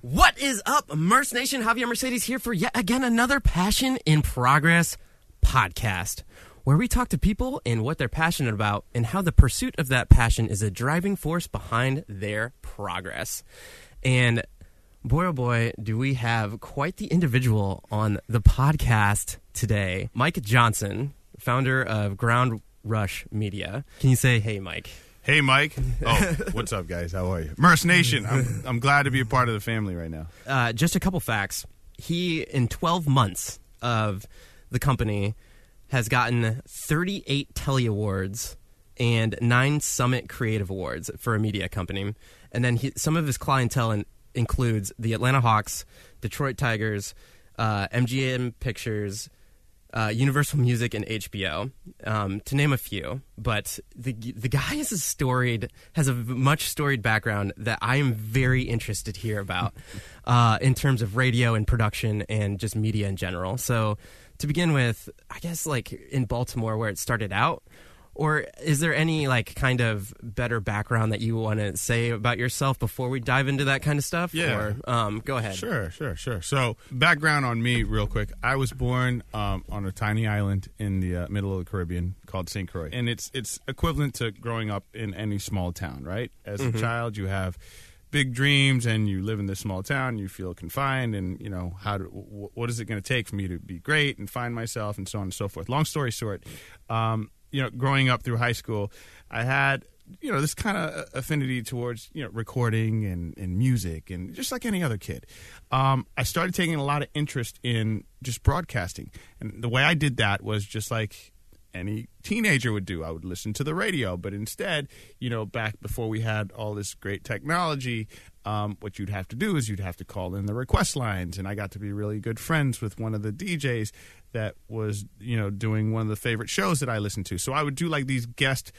What is up, Merce Nation? Javier Mercedes here for yet again another Passion in Progress podcast, where we talk to people and what they're passionate about and how the pursuit of that passion is a driving force behind their progress. And boy, oh boy, do we have quite the individual on the podcast today. Mike Johnson, founder of Ground Rush Media. Can you say, hey, Mike? Hey, Mike. Oh, what's up, guys? How are you? Merce Nation. I'm, I'm glad to be a part of the family right now. Uh, just a couple facts. He, in 12 months of the company, has gotten 38 Telly Awards and nine Summit Creative Awards for a media company. And then he, some of his clientele in, includes the Atlanta Hawks, Detroit Tigers, uh, MGM Pictures, uh, Universal Music, and HBO, um, to name a few. But the the guy is a storied, has a much storied background that I am very interested to hear about uh, in terms of radio and production and just media in general. So to begin with, I guess like in Baltimore where it started out. Or is there any like kind of better background that you want to say about yourself before we dive into that kind of stuff? Yeah. Or, um, go ahead. Sure, sure, sure. So, background on me, real quick. I was born um, on a tiny island in the uh, middle of the Caribbean called St. Croix, and it's it's equivalent to growing up in any small town, right? As a child, you have big dreams, and you live in this small town. You feel confined, and you know how wh- what is it going to take for me to be great and find myself, and so on and so forth. Long story short, um, you know, growing up through high school, I had you know this kind of affinity towards you know recording and, and music and just like any other kid. Um, i started taking a lot of interest in just broadcasting. And the way i did that was just like any teenager would do. I would listen to the radio. But instead you know back before we had all this great technology um, what you'd have to do is you'd have to call in the request lines. And i got to be really good friends with one of the djs that was you know doing one of the favorite shows that i listened to. So i would do like these guest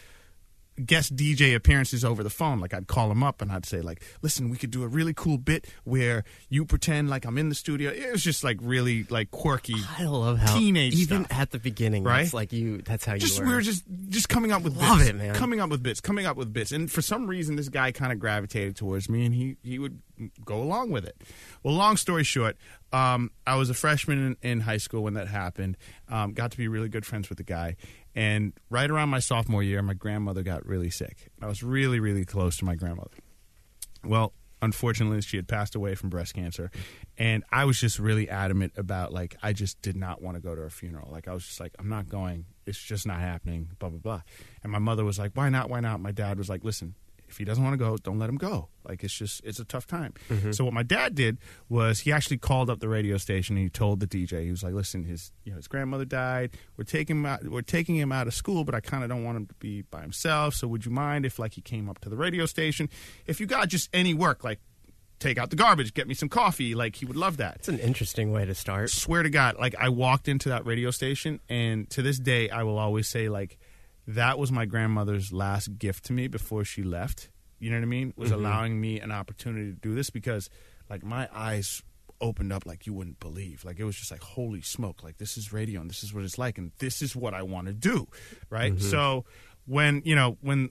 guest DJ appearances over the phone. Like I'd call him up and I'd say like, "Listen, we could do a really cool bit where you pretend like I'm in the studio." It was just like really like quirky. I love how teenage even stuff. at the beginning, Right? It's like you. That's how you Just were. we were just just coming up with Love bits, it, man. coming up with bits, coming up with bits, and for some reason this guy kind of gravitated towards me, and he he would go along with it. Well, long story short, um, I was a freshman in, in high school when that happened. Um, got to be really good friends with the guy, and right around my sophomore year, my grandmother got really sick. I was really really close to my grandmother. Well, unfortunately, she had passed away from breast cancer, and I was just really adamant about like I just did not want to go to her funeral. Like I was just like, I'm not going. It's just not happening. Blah blah blah. And my mother was like, Why not? Why not? My dad was like, Listen. If he doesn't want to go, don't let him go. Like it's just it's a tough time. Mm-hmm. So what my dad did was he actually called up the radio station and he told the DJ he was like, "Listen, his you know his grandmother died. We're taking him out. We're taking him out of school, but I kind of don't want him to be by himself. So would you mind if like he came up to the radio station? If you got just any work, like take out the garbage, get me some coffee, like he would love that." It's an interesting way to start. swear to God, like I walked into that radio station, and to this day, I will always say like that was my grandmother's last gift to me before she left. You know what I mean? Was mm-hmm. allowing me an opportunity to do this because like my eyes opened up like you wouldn't believe. Like it was just like holy smoke! Like this is radio, and this is what it's like, and this is what I want to do, right? Mm-hmm. So when you know when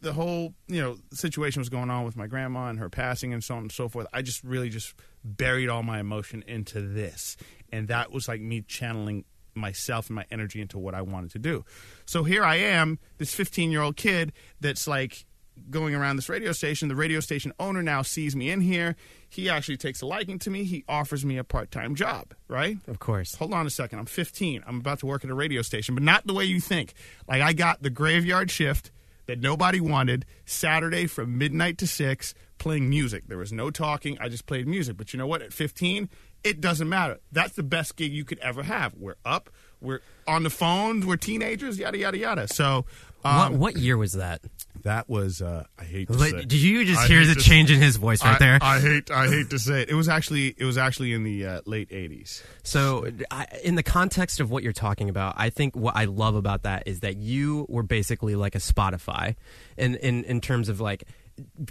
the whole you know situation was going on with my grandma and her passing and so on and so forth i just really just buried all my emotion into this and that was like me channeling myself and my energy into what i wanted to do so here i am this 15 year old kid that's like going around this radio station the radio station owner now sees me in here he actually takes a liking to me he offers me a part-time job right Of course. hold on a second. I'm 15. I'm about to work at a radio station, but not the way you think. Like I got the graveyard shift that nobody wanted Saturday from midnight to 6 playing music. There was no talking. I just played music. But you know what? At 15, it doesn't matter. That's the best gig you could ever have. We're up. We're on the phones. We're teenagers. Yada yada yada. So um, what what year was that? that was uh, I hate to Like, say. did you just I hear the change in his voice right I, there? I hate I hate to say it. It was actually it was actually in the uh, late 80s. So, I, in the context of what you're talking about, I think what I love about that is that you were basically like a Spotify, in in in terms of like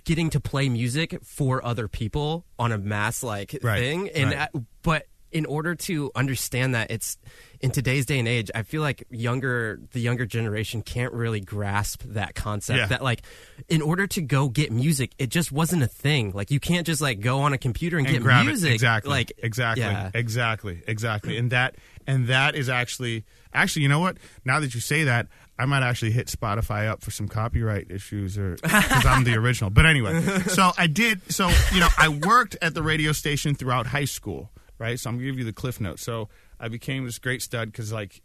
getting to play music for other people on a mass like Right, thing, and right. but in order to understand that it's in today's day and age, I feel like younger the younger generation can't really grasp that concept. Yeah. That like, in order to go get music, it just wasn't a thing. Like you can't just like go on a computer and, and get music. it exactly Like exactly yeah. exactly exactly and that and that is actually actually you know what now that you say that i might actually hit spotify up for some copyright issues or because i'm the original but anyway so i did so you know i worked at the radio station throughout high school right so i'm gonna give you the cliff notes so i became this great stud because like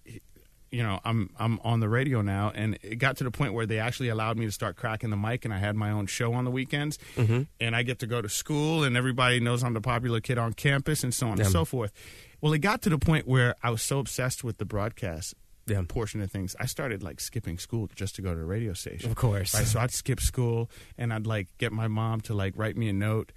you know, I'm I'm on the radio now, and it got to the point where they actually allowed me to start cracking the mic, and I had my own show on the weekends, Mm-hmm. and I get to go to school, and everybody knows I'm the popular kid on campus, and so on and so forth. Well, it got to the point where I was so obsessed with the broadcast Yeah. portion of things, I started like skipping school just to go to the radio station. Of course. Right, so I'd skip school, and I'd like get my mom to like write me a note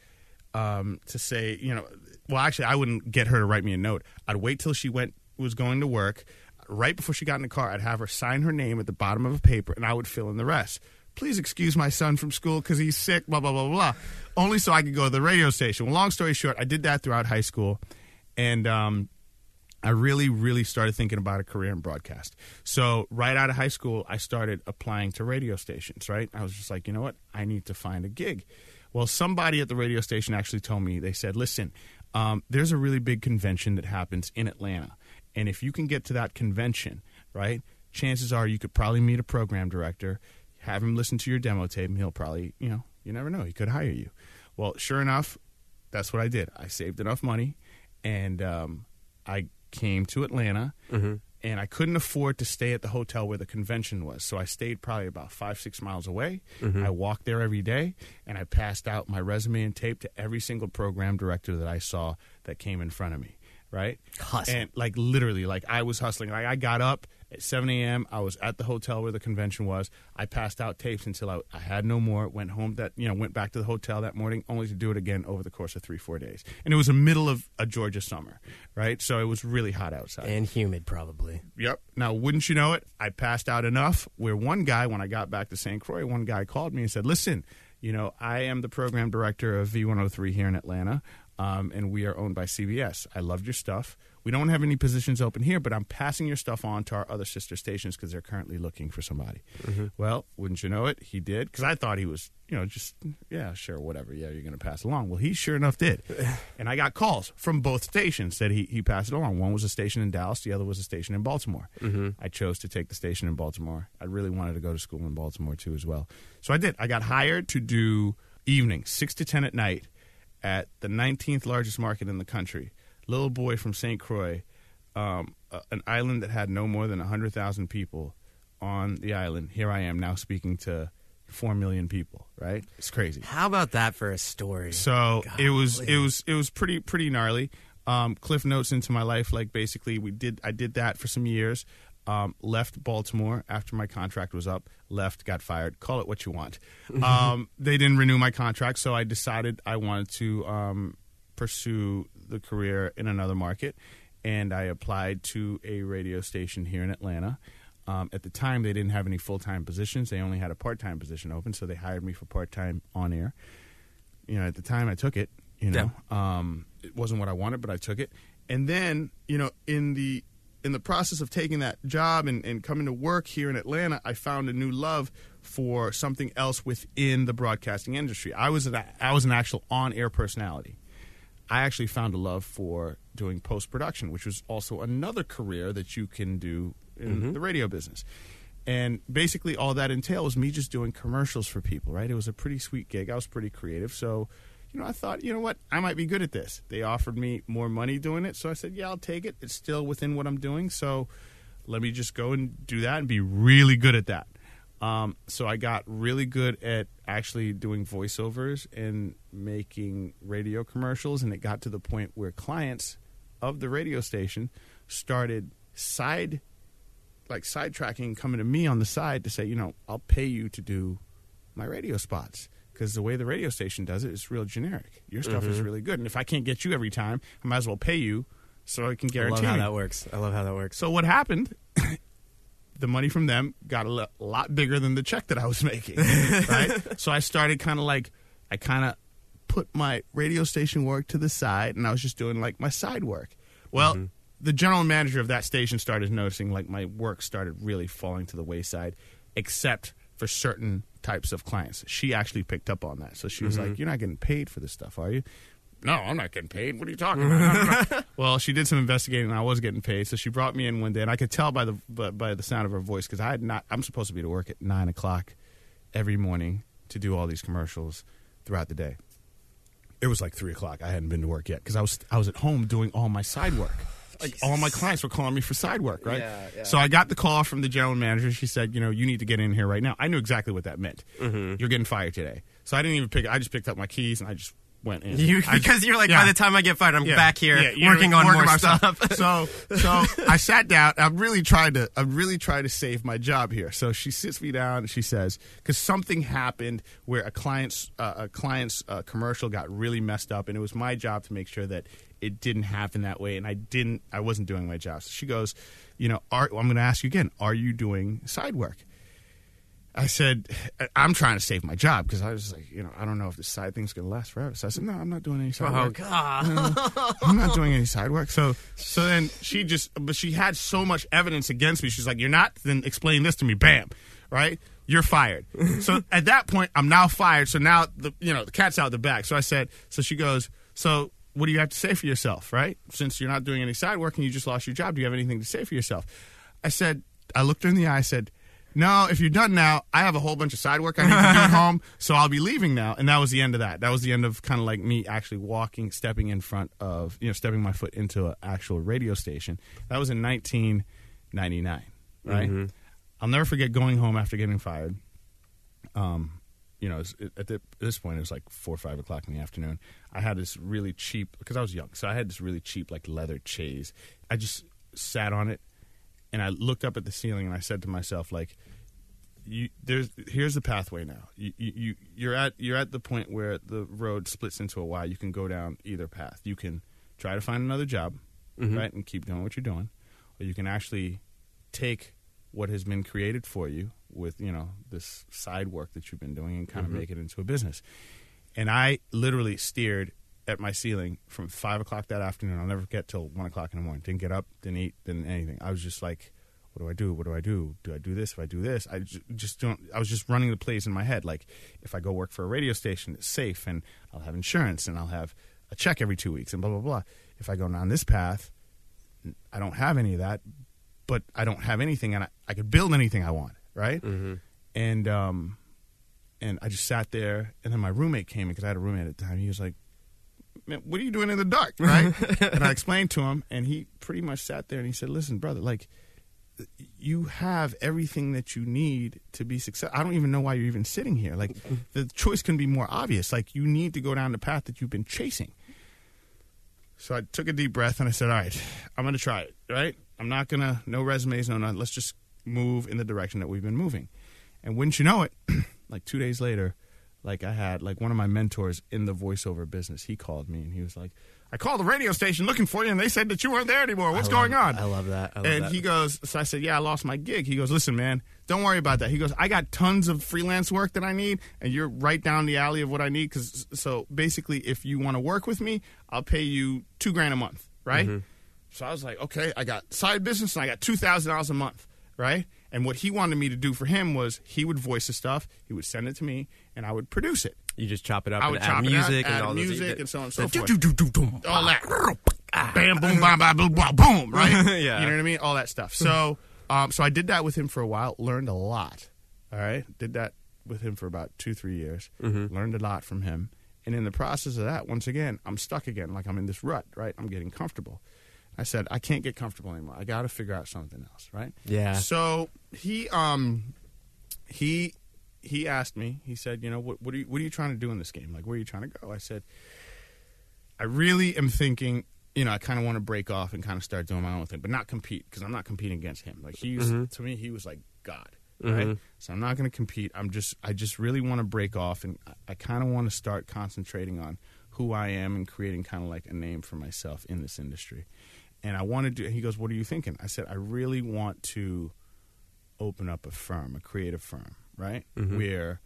um, to say, you know, well, actually, I wouldn't get her to write me a note. I'd wait till she went was going to work. Right before she got in the car, I'd have her sign her name at the bottom of a paper, and I would fill in the rest. Please excuse my son from school because he's sick. Blah blah blah blah. Only so I could go to the radio station. Well, long story short, I did that throughout high school, and um, I really, really started thinking about a career in broadcast. So right out of high school, I started applying to radio stations. Right, I was just like, you know what, I need to find a gig. Well, somebody at the radio station actually told me. They said, listen, um, there's a really big convention that happens in Atlanta, and if you can get to that convention, right, chances are you could probably meet a program director, have him listen to your demo tape, and he'll probably, you know, you never know, he could hire you. Well, sure enough, that's what I did. I saved enough money, and um, I came to Atlanta, and I couldn't afford to stay at the hotel where the convention was. So I stayed probably about five, six miles away. Mm-hmm. I walked there every day, and I passed out my resume and tape to every single program director that I saw that came in front of me. Right, Hustle. and like literally, like I was hustling. Like I got up at 7 a.m. I was at the hotel where the convention was. I passed out tapes until I, I had no more. Went home that you know went back to the hotel that morning, only to do it again over the course of three four days. And it was the middle of a Georgia summer, right? So it was really hot outside. and humid probably. Yep. Now, wouldn't you know it? I passed out enough where one guy, when I got back to St. Croix, one guy called me and said, Listen, you know, I am the program director of V103 here in Atlanta, um, and we are owned by CBS. I loved your stuff. We don't have any positions open here, but I'm passing your stuff on to our other sister stations because they're currently looking for somebody. Mm-hmm. Well, wouldn't you know it? He did because I thought he was, you know, just yeah, sure, whatever. Yeah, you're going to pass along. Well, he sure enough did, and I got calls from both stations that he he passed it along. One was a station in Dallas, the other was a station in Baltimore. Mm-hmm. I chose to take the station in Baltimore. I really wanted to go to school in Baltimore too, as well. So I did. I got hired to do evenings, six to ten at night, at the 19th largest market in the country. Little boy from St. Croix, um, uh, an island that had no more than 100,000 people on the island. Here I am now speaking to 4 million people, right? It's crazy. How about that for a story? So it was it was it was pretty pretty gnarly. Um, cliff notes into my life, like basically we did I did that for some years. Um, left Baltimore after my contract was up. Left, got fired. Call it what you want. Um, they didn't renew my contract, so I decided I wanted to um, pursue the career in another market, and I applied to a radio station here in Atlanta. Um, at the time, they didn't have any full time positions; they only had a part time position open, so they hired me for part time on air you know, at the time I took it, you know, um, it wasn't what I wanted, but I took it. And then, you know, in the in the process of taking that job and, and coming to work here in Atlanta, I found a new love for something else within the broadcasting industry. I was an, I was an actual on air personality. I actually found a love for doing post production, which was also another career that you can do in mm-hmm. the radio business. And basically, all that entailed was me just doing commercials for people, right? It was a pretty sweet gig. I was pretty creative. So, you know, I thought, you know what? I might be good at this. They offered me more money doing it. So I said, yeah, I'll take it. It's still within what I'm doing. So let me just go and do that and be really good at that. Um, so I got really good at actually doing voiceovers and making radio commercials, and it got to the point where clients of the radio station started side, like sidetracking, coming to me on the side to say, you know, I'll pay you to do my radio spots because the way the radio station does it is real generic. Your stuff is really good, and if I can't get you every time, I might as well pay you so I can I love guarantee. how that works. I love how that works. So what happened? The money from them got a lot bigger than the check that I was making. right? So I started kind of like I kind of put my radio station work to the side, and I was just doing like my side work. Well, mm-hmm. the general manager of that station started noticing like my work started really falling to the wayside, except for certain types of clients. She actually picked up on that. So she was mm-hmm. like, You're not getting paid for this stuff, are you? No, I'm not getting paid. What are you talking about? well, she did some investigating, and I was getting paid. So she brought me in one day, and I could tell by the by, by the sound of her voice because I had not. I'm supposed to be to work at nine o'clock every morning to do all these commercials throughout the day. It was like three o'clock. I hadn't been to work yet because I was I was at home doing all my side work. Like all my clients were calling me for side work, right? Yeah, yeah. So I got the call from the general manager. She said, "You know, you need to get in here right now." I knew exactly what that meant. Mm-hmm. You're getting fired today. So I didn't even pick. I just picked up my keys and I just went in. You, I- because you're like, yeah. by the time I get fired, I'm Yeah. back here Yeah, you know, working on more my stuff. so, so I sat down. I'm really tried to. I'm really tried to save my job here. So she sits me down and she says, because something happened where a client's uh, a client's uh, commercial got really messed up, and it was my job to make sure that it didn't happen that way. And I didn't. I wasn't doing my job. So she goes, you know, are, I'm going to ask you again. Are you doing side work? I said, I'm trying to save my job because I was like, you know, I don't know if this side thing's going to last forever. So I said, no, I'm not doing any side oh work. God! Uh, I'm not doing any side work. So, so then she just, but she had so much evidence against me. She's like, you're not. Then explain this to me. Bam, right? You're fired. so at that point, I'm now fired. So now the, you know, the cat's out the bag. So I said, so she goes, so what do you have to say for yourself, right? Since you're not doing any side work and you just lost your job, do you have anything to say for yourself? I said, I looked her in the eye. I said. No, if you're done now, I have a whole bunch of side work I need to do at home, so I'll be leaving now. And that was the end of that. That was the end of kind of like me actually walking, stepping in front of, you know, stepping my foot into an actual radio station. That was in 1999, right? I'll never forget going home after getting fired. Um, you know, at the, this point, it was like four or five o'clock in the afternoon. I had this really cheap, because I was young, so I had this really cheap, like leather chaise. I just sat on it and I looked up at the ceiling and I said to myself, like, you, there's here's the pathway now. You, you you you're at you're at the point where the road splits into a Y. You can go down either path. You can try to find another job, mm-hmm. right, and keep doing what you're doing, or you can actually take what has been created for you with you know this side work that you've been doing and kind of mm-hmm. make it into a business. And I literally steered at my ceiling from five o'clock that afternoon. I'll never forget till one o'clock in the morning. Didn't get up, didn't eat, didn't anything. I was just like, what do I do? What do I do? Do I do this? If I do this, I just don't. I was just running the plays in my head. Like, if I go work for a radio station, it's safe, and I'll have insurance, and I'll have a check every two weeks, and blah blah blah. If I go down this path, I don't have any of that, but I don't have anything, and I, I could build anything I want, right? And um, and I just sat there, and then my roommate came in because I had a roommate at the time. He was like, "Man, what are you doing in the dark?" Right? and I explained to him, and he pretty much sat there and he said, "Listen, brother, like." You have everything that you need to be successful. I don't even know why you're even sitting here. Like, the choice can be more obvious. Like, you need to go down the path that you've been chasing. So I took a deep breath and I said, "All right, I'm going to try it. Right? I'm not going to no resumes, no nothing. Let's just move in the direction that we've been moving." And wouldn't you know it, like two days later, like I had like one of my mentors in the voiceover business. He called me and he was like, "I called the radio station looking for you, and they said that you weren't there anymore. What's love- going on?" I love that. I love and that. he goes, so I said, yeah, I lost my gig. He goes, listen, man, don't worry about that. He goes, I got tons of freelance work that I need, and you're right down the alley of what I need. Because so basically, if you want to work with me, I'll pay you two grand a month, right? Mm-hmm. So I was like, okay, I got side business and I got two thousand dollars a month, right? And what he wanted me to do for him was he would voice the stuff, he would send it to me, and I would produce it. you just chop it up I and would add chop it out, music and add all those- music and so on and so forth. do-do-do-do-dum. all that. Bam, boom, bam, bam, boom, boom, boom, right? Yeah. You know what I mean? All that stuff. So, um, so I did that with him for a while. Learned a lot. All right, did that with him for about two, three years. Learned a lot from him. And in the process of that, once again, I'm stuck again. Like I'm in this rut, right? I'm getting comfortable. I said I can't get comfortable anymore. I got to figure out something else, right? Yeah. So he um he he asked me. He said, you know, what what are you what are you trying to do in this game? Like, where are you trying to go? I said, I really am thinking. You know, I kind of want to break off and kind of start doing my own thing, but not compete because I'm not competing against him. Like he's mm-hmm. to me, he was like God, mm-hmm. right? So I'm not going to compete. I'm just, I just really want to break off, and I, I kind of want to start concentrating on who I am and creating kind of like a name for myself in this industry. And I want to do. He goes, "What are you thinking?" I said, "I really want to open up a firm, a creative firm, right? Where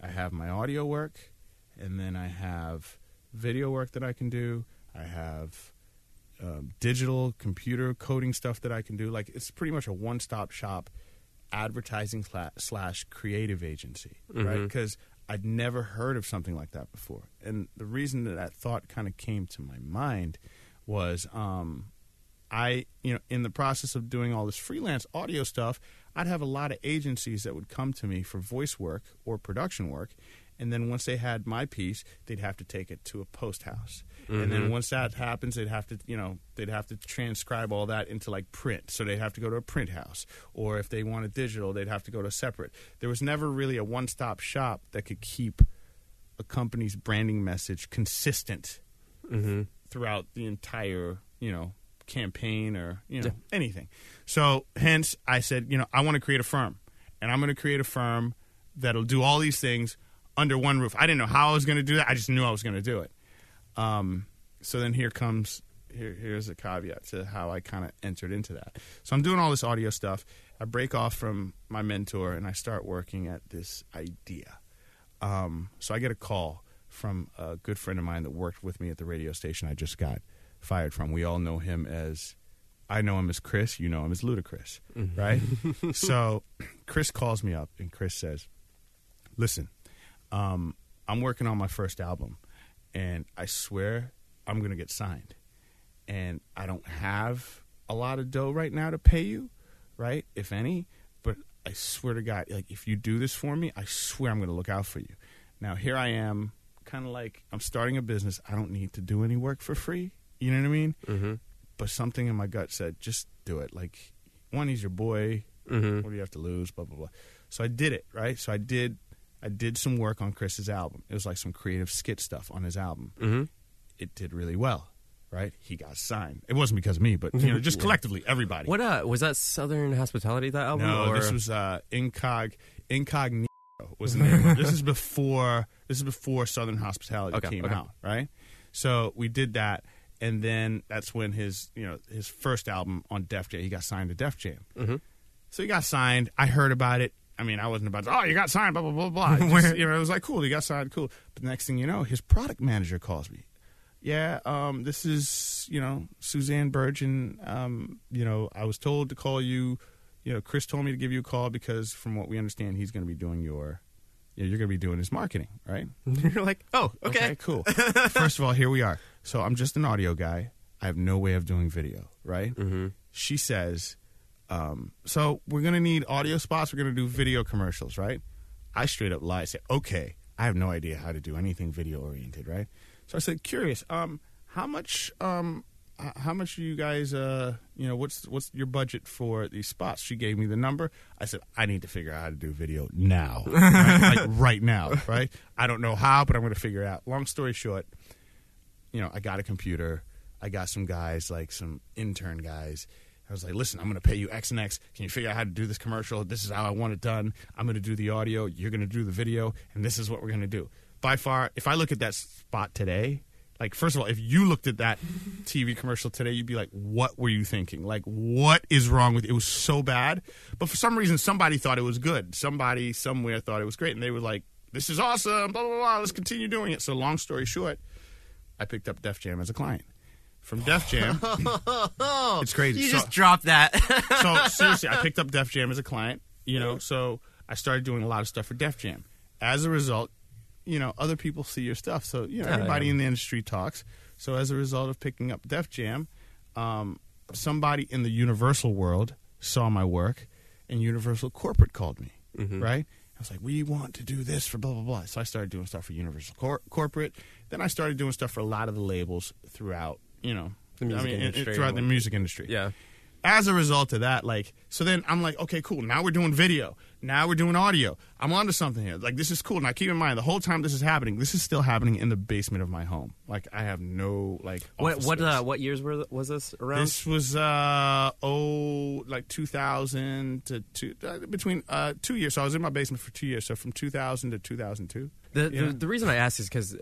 I have my audio work, and then I have video work that I can do. I have um, digital computer coding stuff that I can do. Like it's pretty much a one stop shop advertising sla- slash creative agency, right? Because I'd never heard of something like that before. And the reason that that thought kind of came to my mind was um, I, you know, in the process of doing all this freelance audio stuff, I'd have a lot of agencies that would come to me for voice work or production work. And then once they had my piece, they'd have to take it to a post house. And then mm-hmm. once that happens, they'd have to, you know, they'd have to transcribe all that into like print. So they'd have to go to a print house. Or if they wanted digital, they'd have to go to a separate. There was never really a one stop shop that could keep a company's branding message consistent mm-hmm. throughout the entire, you know, campaign or, you know, anything. So hence I said, you know, I want to create a firm. And I'm going to create a firm that'll do all these things under one roof. I didn't know how I was going to do that. I just knew I was going to do it. Um, so then here comes here here's a caveat to how I kind of entered into that. So I'm doing all this audio stuff. I break off from my mentor and I start working at this idea. Um, so I get a call from a good friend of mine that worked with me at the radio station I just got fired from. We all know him as I know him as Chris, you know him as Ludacris, right? so Chris calls me up and Chris says, "Listen, um, I'm working on my first album, and I swear I'm going to get signed. And I don't have a lot of dough right now to pay you, right? If any, but I swear to God, like if you do this for me, I swear I'm going to look out for you. Now here I am, kind of like I'm starting a business. I don't need to do any work for free. You know what I mean? Mm-hmm. But something in my gut said, just do it. Like one, he's your boy. Mm-hmm. What do you have to lose? Blah blah blah. So I did it, right? So I did I did some work on Chris's album. It was like some creative skit stuff on his album. Mm-hmm. It did really well, right? He got signed. It wasn't because of me, but you know, just collectively, everybody. What uh was that Southern Hospitality that album? No, or? this was uh, Incog Incognegro was the name. this is before this is before Southern Hospitality Okay, came okay. out, right? So we did that, and then that's when his you know his first album on Def Jam, he got signed to Def Jam. Mm-hmm. So he got signed. I heard about it. I mean, I wasn't about to, oh, you got signed, blah, blah, blah, blah. It just, you know, it was like, cool, you got signed, cool. But the next thing you know, his product manager calls me. Yeah, um, this is, you know, Suzanne Burgeon. Um, you know, I was told to call you. You know, Chris told me to give you a call because from what we understand, he's going to be doing your, you know, you're going to be doing his marketing, right? You're like, oh, okay. cool. First of all, here we are. So I'm just an audio guy. I have no way of doing video, right? Mm-hmm. She says, um, so we're going to need audio spots. We're going to do video commercials, right? I straight up lie. I say, okay, I have no idea how to do anything video oriented, right? So I said, curious, um, how much, um, h- how much are you guys, uh, you know, what's what's your budget for these spots? She gave me the number. I said, I need to figure out how to do video now, right? like right now, right? I don't know how, but I'm going to figure it out. Long story short, you know, I got a computer. I got some guys, like some intern guys. I was like, listen, I'm going to pay you X and X. Can you figure out how to do this commercial? This is how I want it done. I'm going to do the audio. You're going to do the video. And this is what we're going to do. By far, if I look at that spot today, like, first of all, if you looked at that TV commercial today, you'd be like, what were you thinking? Like, what is wrong with it? It was so bad. But for some reason, somebody thought it was good. Somebody somewhere thought it was great. And they were like, this is awesome. Blah, blah, blah. Let's continue doing it. So, long story short, I picked up Def Jam as a client. From Def Jam, it's crazy. You So- just dropped that. so seriously, I picked up Def Jam as a client. You know, so I started doing a lot of stuff for Def Jam. As a result, you know, other people see your stuff. So you know, Yeah, everybody yeah. in the industry talks. So as a result of picking up Def Jam, um, somebody in the Universal world saw my work, and Universal corporate called me. Mm-hmm. Right. I was like, we want to do this for blah blah blah. So I started doing stuff for Universal cor- corporate. Then I started doing stuff for a lot of the labels throughout. You know, The music I mean, in- industry. throughout the music industry yeah. as a result of that, like, so then I'm like, okay, cool. Now we're doing video. Now we're doing audio. I'm onto something here. Like, this is cool. Now, keep in mind, the whole time this is happening, this is still happening in the basement of my home. Like, I have no like. What what uh, what years were was this around? This was uh oh like 2000 to two uh, between uh two years. So I was in my basement for two years. So from 2000 to 2002. The, Yeah. the the reason I ask is because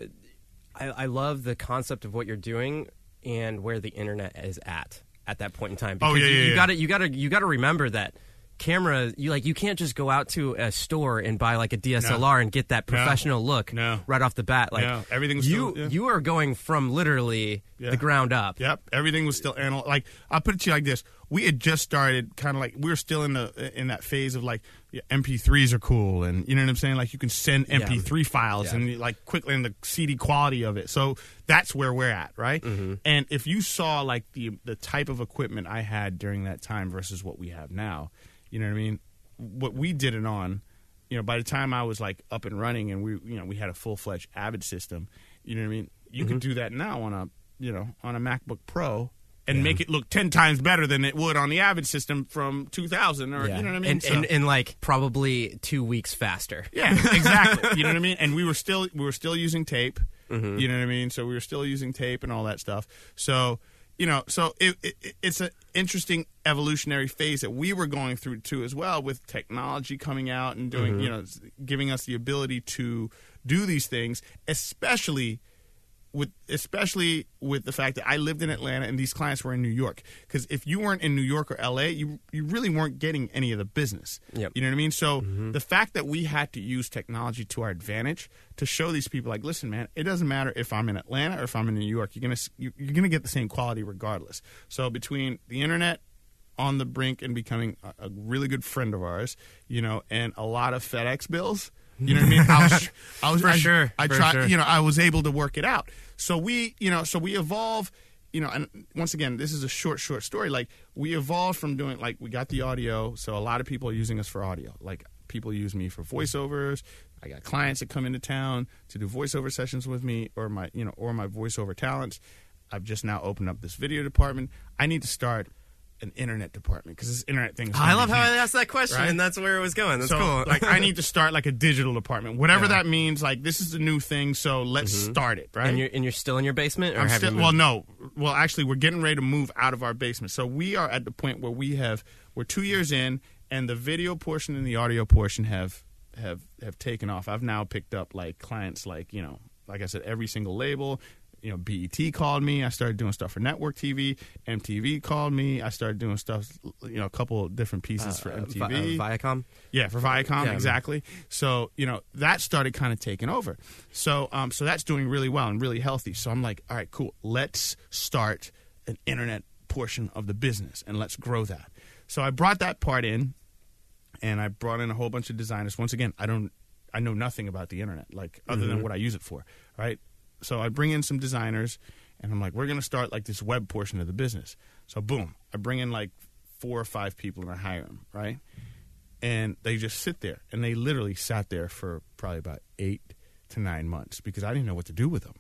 I, I love the concept of what you're doing and where the internet is at at that point in time. Oh, Because yeah, you, yeah, you got to you got to you got to remember that camera you like you can't just go out to a store and buy like a DSLR and get that professional look No. right off the bat. Like No. Everything's you still- yeah. you are going from literally Yeah. the ground up. Yep, everything was still anal. Like I'll put it to you like this: we had just started, kind of like we were still in the in that phase of like yeah, MP3s are cool, and you know what I'm saying. Like you can send MP3 files Yeah. and like quickly in the CD quality of it. So that's where we're at, right? Mm-hmm. And if you saw like the the type of equipment I had during that time versus what we have now, you know what I mean? What we did it on. You know, by the time I was like up and running, and we, you know, we had a full fledged Avid system. You know what I mean? You Mm-hmm. could do that now on a, you know, on a MacBook Pro, and make it look 10 times better than it would on the Avid system from 2000 or Yeah. you know what I mean? And, So- and, and like probably two weeks faster. yeah, exactly. you know what I mean? And we were still we were still using tape. Mm-hmm. You know what I mean? So we were still using tape and all that stuff. So, you know, so it, it, it's an interesting evolutionary phase that we were going through too as well with technology coming out and doing, Mm-hmm. you know, giving us the ability to do these things, especially with especially with the fact that I lived in Atlanta and these clients were in New York. Because if you weren't in New York or LA, you you really weren't getting any of the business. Yep. You know what I mean? So mm-hmm. the fact that we had to use technology to our advantage to show these people, like, listen, man, it doesn't matter if I'm in Atlanta or if I'm in New York. You're gonna you- you're gonna get the same quality regardless. So between the internet on the brink and becoming a, a really good friend of ours, you know, and a lot of FedEx bills. You know what I mean? I was, I was For I, sure, I tried, sure. you know, I was able to work it out. So we, you know, so we evolve, you know, and once again, this is a short, short story. Like we evolved from doing, like we got the audio. So a lot of people are using us for audio. Like people use me for voiceovers. I got clients that come into town to do voiceover sessions with me, or my, you know, or my voiceover talents. I've just now opened up this video department. I need to start an internet department because this internet thing. Is I love how I asked that question, Right? and that's where it was going. That's so, cool. like, I need to start like a digital department, whatever Yeah. that means. Like, this is the new thing, so let's mm-hmm. start it, right? and you're and you're still in your basement, or I'm still, well, no. Well, actually, we're getting ready to move out of our basement. So we are at the point where we have we're two years in, and the video portion and the audio portion have have have taken off. I've now picked up like clients, like you know, like I said, every single label. You know, BET called me. I started doing stuff for network TV. MTV called me. I started doing stuff. You know, a couple of different pieces for Uh, MTV. Uh, Viacom. Yeah, for Viacom, Yeah. exactly. So you know that started kind of taking over. So um, so that's doing really well and really healthy. So I'm like, all right, cool. Let's start an internet portion of the business and let's grow that. So I brought that part in, and I brought in a whole bunch of designers. Once again, I don't, I know nothing about the internet, like other than what I use it for, right? So I bring in some designers, and I'm like, we're gonna start like this web portion of the business. So boom, I bring in like four or five people and I hire them, right? and they just sit there and they literally sat there for probably about eight to nine months because I didn't know what to do with them.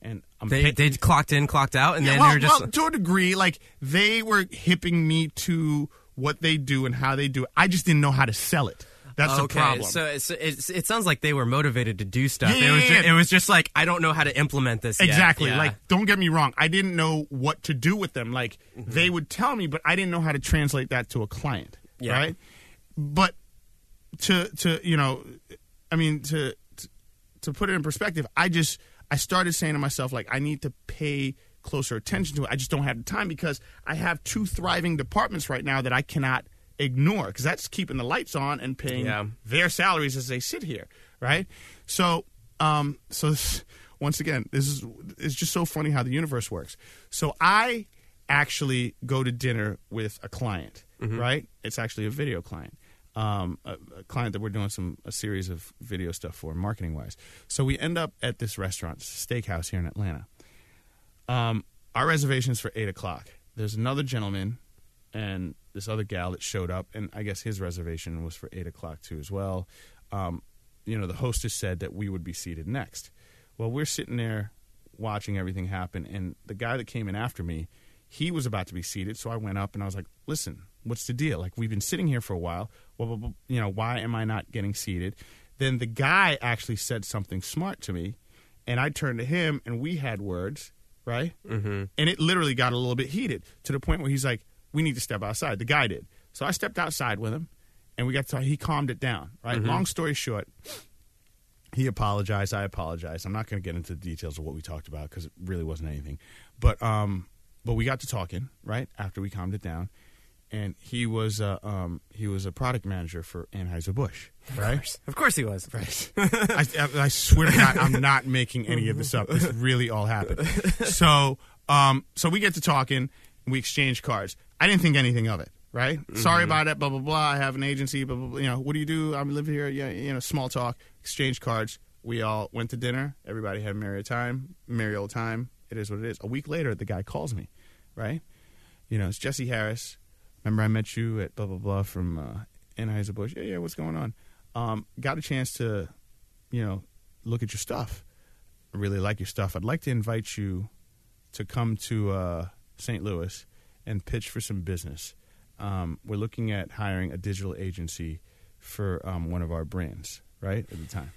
And I'm They pay- they clocked in, clocked out, and Yeah, then well, they were just well, to a degree, like they were hipping me to what they do and how they do it. I just didn't know how to sell it. That's the okay. problem. So it's, it's, it sounds like they were motivated to do stuff. Yeah, it was just, it was just like I don't know how to implement this. yet. Exactly. Yeah. Like, don't get me wrong. I didn't know what to do with them. Like, Mm-hmm. they would tell me, but I didn't know how to translate that to a client. Yeah. Right. But to to you know, I mean to, to to put it in perspective, I just I started saying to myself like I need to pay closer attention to it. I just don't have the time because I have two thriving departments right now that I cannot ignore because that's keeping the lights on and paying Yeah. their salaries as they sit here, right? So, um, so this, once again, this is it's just so funny how the universe works. So I actually go to dinner with a client, right? It's actually a video client, um, a, a client that we're doing some a series of video stuff for, marketing wise. So we end up at this restaurant, steakhouse here in Atlanta. Um, our reservation is for eight o'clock. There's another gentleman and this other gal that showed up, and I guess his reservation was for eight o'clock too as well. Um, you know, the hostess said that we would be seated next. Well, we're sitting there watching everything happen, and the guy that came in after me, he was about to be seated, so I went up and I was like, "Listen, what's the deal? Like we've been sitting here for a while. Well, you know, why am I not getting seated?" Then the guy actually said something smart to me, and I turned to him, and we had words, right? Mm-hmm. And it literally got a little bit heated to the point where he's like, "We need to step outside." The guy did, so I stepped outside with him, and we got to. He calmed it down, right? Long story short, he apologized. I apologized. I'm not going to get into the details of what we talked about because it really wasn't anything. But um, but we got to talking right after we calmed it down, and he was uh, um, he was a product manager for Anheuser Busch, right? Of course he was. Right. I, I, I swear to God, I'm not making any of this up. This really all happened. So, um, so we get to talking. We exchange cards. I didn't think anything of it. Right. Sorry about it. Blah blah blah. I have an agency. Blah blah. blah. You know, what do you do? I live here. Yeah. You know, small talk. Exchange cards. We all went to dinner. Everybody had a merry time. Merry old time. It is what it is. A week later, the guy calls me. Right. You know, it's Jesse Harris. Remember, I met you at blah blah blah from uh, Anheuser Busch. Yeah, yeah. What's going on? Um, got a chance to, you know, look at your stuff. I really like your stuff. I'd like to invite you to come to uh, St. Louis and pitch for some business. Um, we're looking at hiring a digital agency for um, one of our brands, right at the time.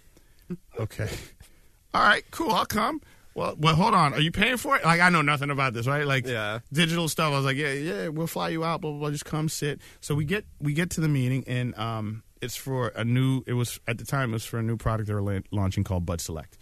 Okay. All right. Cool. I'll come. Well, well, hold on. Are you paying for it? Like, I know nothing about this, right? Like, Yeah. digital stuff. I was like, yeah, yeah, we'll fly you out. Blah blah blah. Just come sit. So we get we get to the meeting, and um, it's for a new. It was at the time it was for a new product they were la- launching called Bud Select,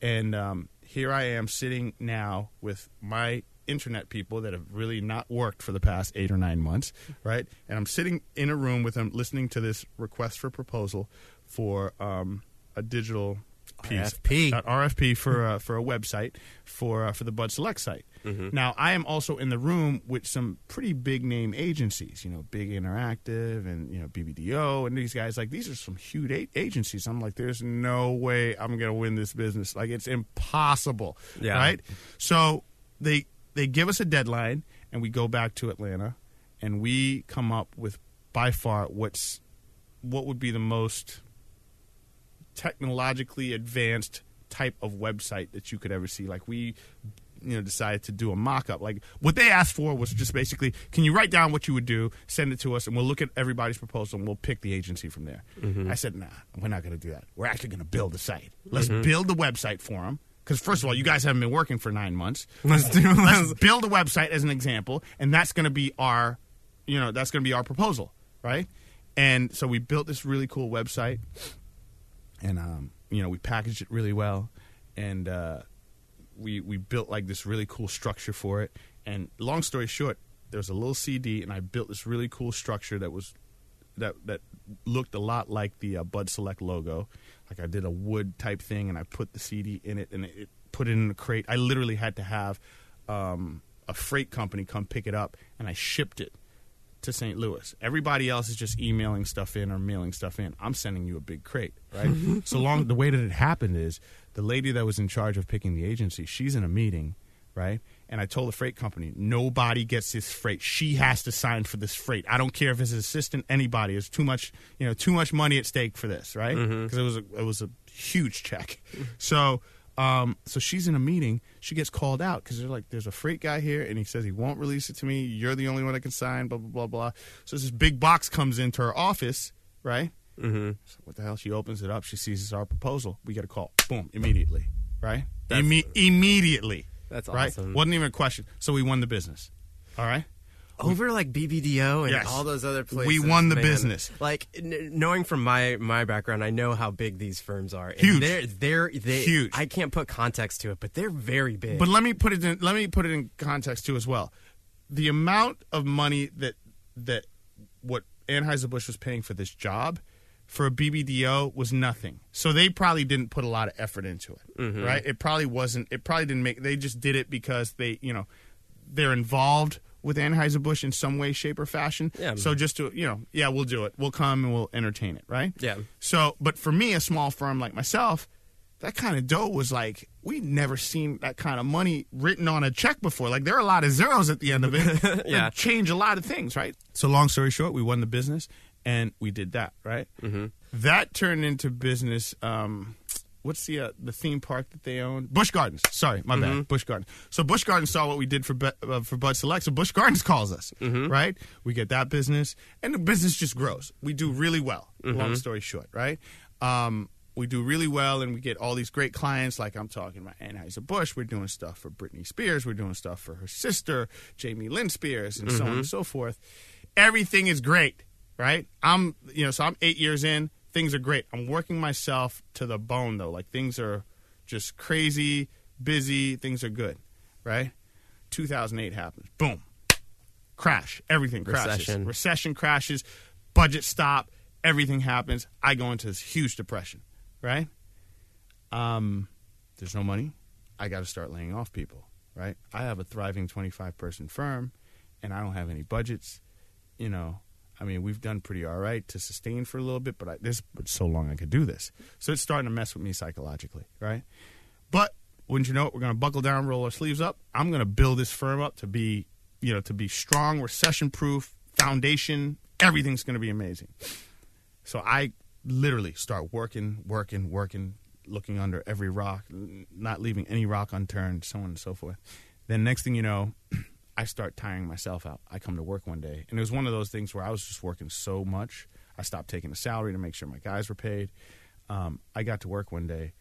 and um, here I am sitting now with my internet people that have really not worked for the past eight or nine months, right? And I'm sitting in a room with them, listening to this request for proposal for um, a digital piece, RFP. uh, RFP for uh, for a website for uh, for the Bud Select site. Now, I am also in the room with some pretty big name agencies, you know, Big Interactive and you know BBDO and these guys. Like these are some huge a- agencies. I'm like, there's no way I'm gonna win this business. Like it's impossible, Yeah. right? So they they give us a deadline, and we go back to Atlanta, and we come up with by far what's what would be the most technologically advanced type of website that you could ever see. Like we, you know, decided to do a mock-up. Like what they asked for was just basically, can you write down what you would do, send it to us, and we'll look at everybody's proposal and we'll pick the agency from there. Mm-hmm. I said, nah, we're not going to do that. We're actually going to build the site. Mm-hmm. Let's build the website for them. Because first of all, you guys haven't been working for nine months. Let's do. Let's build a website as an example, and that's going to be our, you know, that's going to be our proposal, right? And so we built this really cool website, and um, you know, we packaged it really well, and uh, we we built like this really cool structure for it. And long story short, there's a little CD, and I built this really cool structure that was that that looked a lot like the uh, Bud Select logo. Like I did a wood type thing, and I put the CD in it, and it, put it in a crate. I literally had to have um, a freight company come pick it up, and I shipped it to St. Louis. Everybody else is just emailing stuff in or mailing stuff in. I'm sending you a big crate, right? so long the way that it happened is the lady that was in charge of picking the agency, she's in a meeting, right? And I told the freight company, nobody gets this freight. She has to sign for this freight. I don't care if it's an assistant, anybody. It's too much, you know, too much money at stake for this, right? Because it was a, it was a huge check. So um, so she's in a meeting. She gets called out because they're like, "There's a freight guy here, and he says he won't release it to me. You're the only one that can sign." Blah blah blah blah. So this big box comes into her office, right? Mm-hmm. So what the hell? She opens it up. She sees it's our proposal. We get a call. Boom! Immediately, right? Imme- immediately. That's right. awesome. Wasn't even a question. So we won the business. All right. over like BBDO and Yes. all those other places. We won the man. business. Like n- knowing from my my background, I know how big these firms are. And Huge. They're they're they, Huge. I can't put context to it, but they're very big. But let me put it in. Let me put it in context too as well. The amount of money that that what Anheuser Busch was paying for this job for a BBDO was nothing. So they probably didn't put a lot of effort into it, mm-hmm. right? It probably wasn't. It probably didn't make. They just did it because they, you know, they're involved with Anheuser Busch in some way, shape, or fashion. Yeah. So just to you know, yeah, we'll do it. We'll come and we'll entertain it, right? Yeah. So, but for me, a small firm like myself, that kind of dough was like we'd never seen that kind of money written on a check before. Like there are a lot of zeros at the end of it. Yeah. Change a lot of things, right? So, long story short, we won the business and we did that, right? Mm-hmm. That turned into business. Um, what's the uh, the theme park that they own? Busch Gardens. Sorry, my bad. Busch Gardens. So Busch Gardens saw what we did for Be- uh, for Bud Select. So Busch Gardens calls us, right? We get that business, and the business just grows. We do really well. Long story short, right? Um, we do really well, and we get all these great clients. Like I'm talking about Anheuser Busch. We're doing stuff for Britney Spears. We're doing stuff for her sister, Jamie Lynn Spears, and so on and so forth. Everything is great, right? I'm, you know, so I'm eight years in. Things are great. I'm working myself to the bone, though. Like things are just crazy, busy. Things are good, right? 2008 happens. Boom. crash. Everything crashes. Recession. Recession crashes. Budget stop. Everything happens. I go into this huge depression. Right. Um, there's no money. I got to start laying off people. Right. I have a thriving 25 person firm, and I don't have any budgets. You know, I mean, we've done pretty all right to sustain for a little bit, but I, this so long I could do this. So it's starting to mess with me psychologically, right? But wouldn't you know it, we're going to buckle down, roll our sleeves up. I'm going to build this firm up to be, you know, to be strong, recession proof, foundation. Everything's going to be amazing. So I literally start working, working, working, looking under every rock, not leaving any rock unturned, so on and so forth. Then next thing you know, I start tiring myself out. I come to work one day, and it was one of those things where I was just working so much. I stopped taking a salary to make sure my guys were paid. Um, I got to work one day.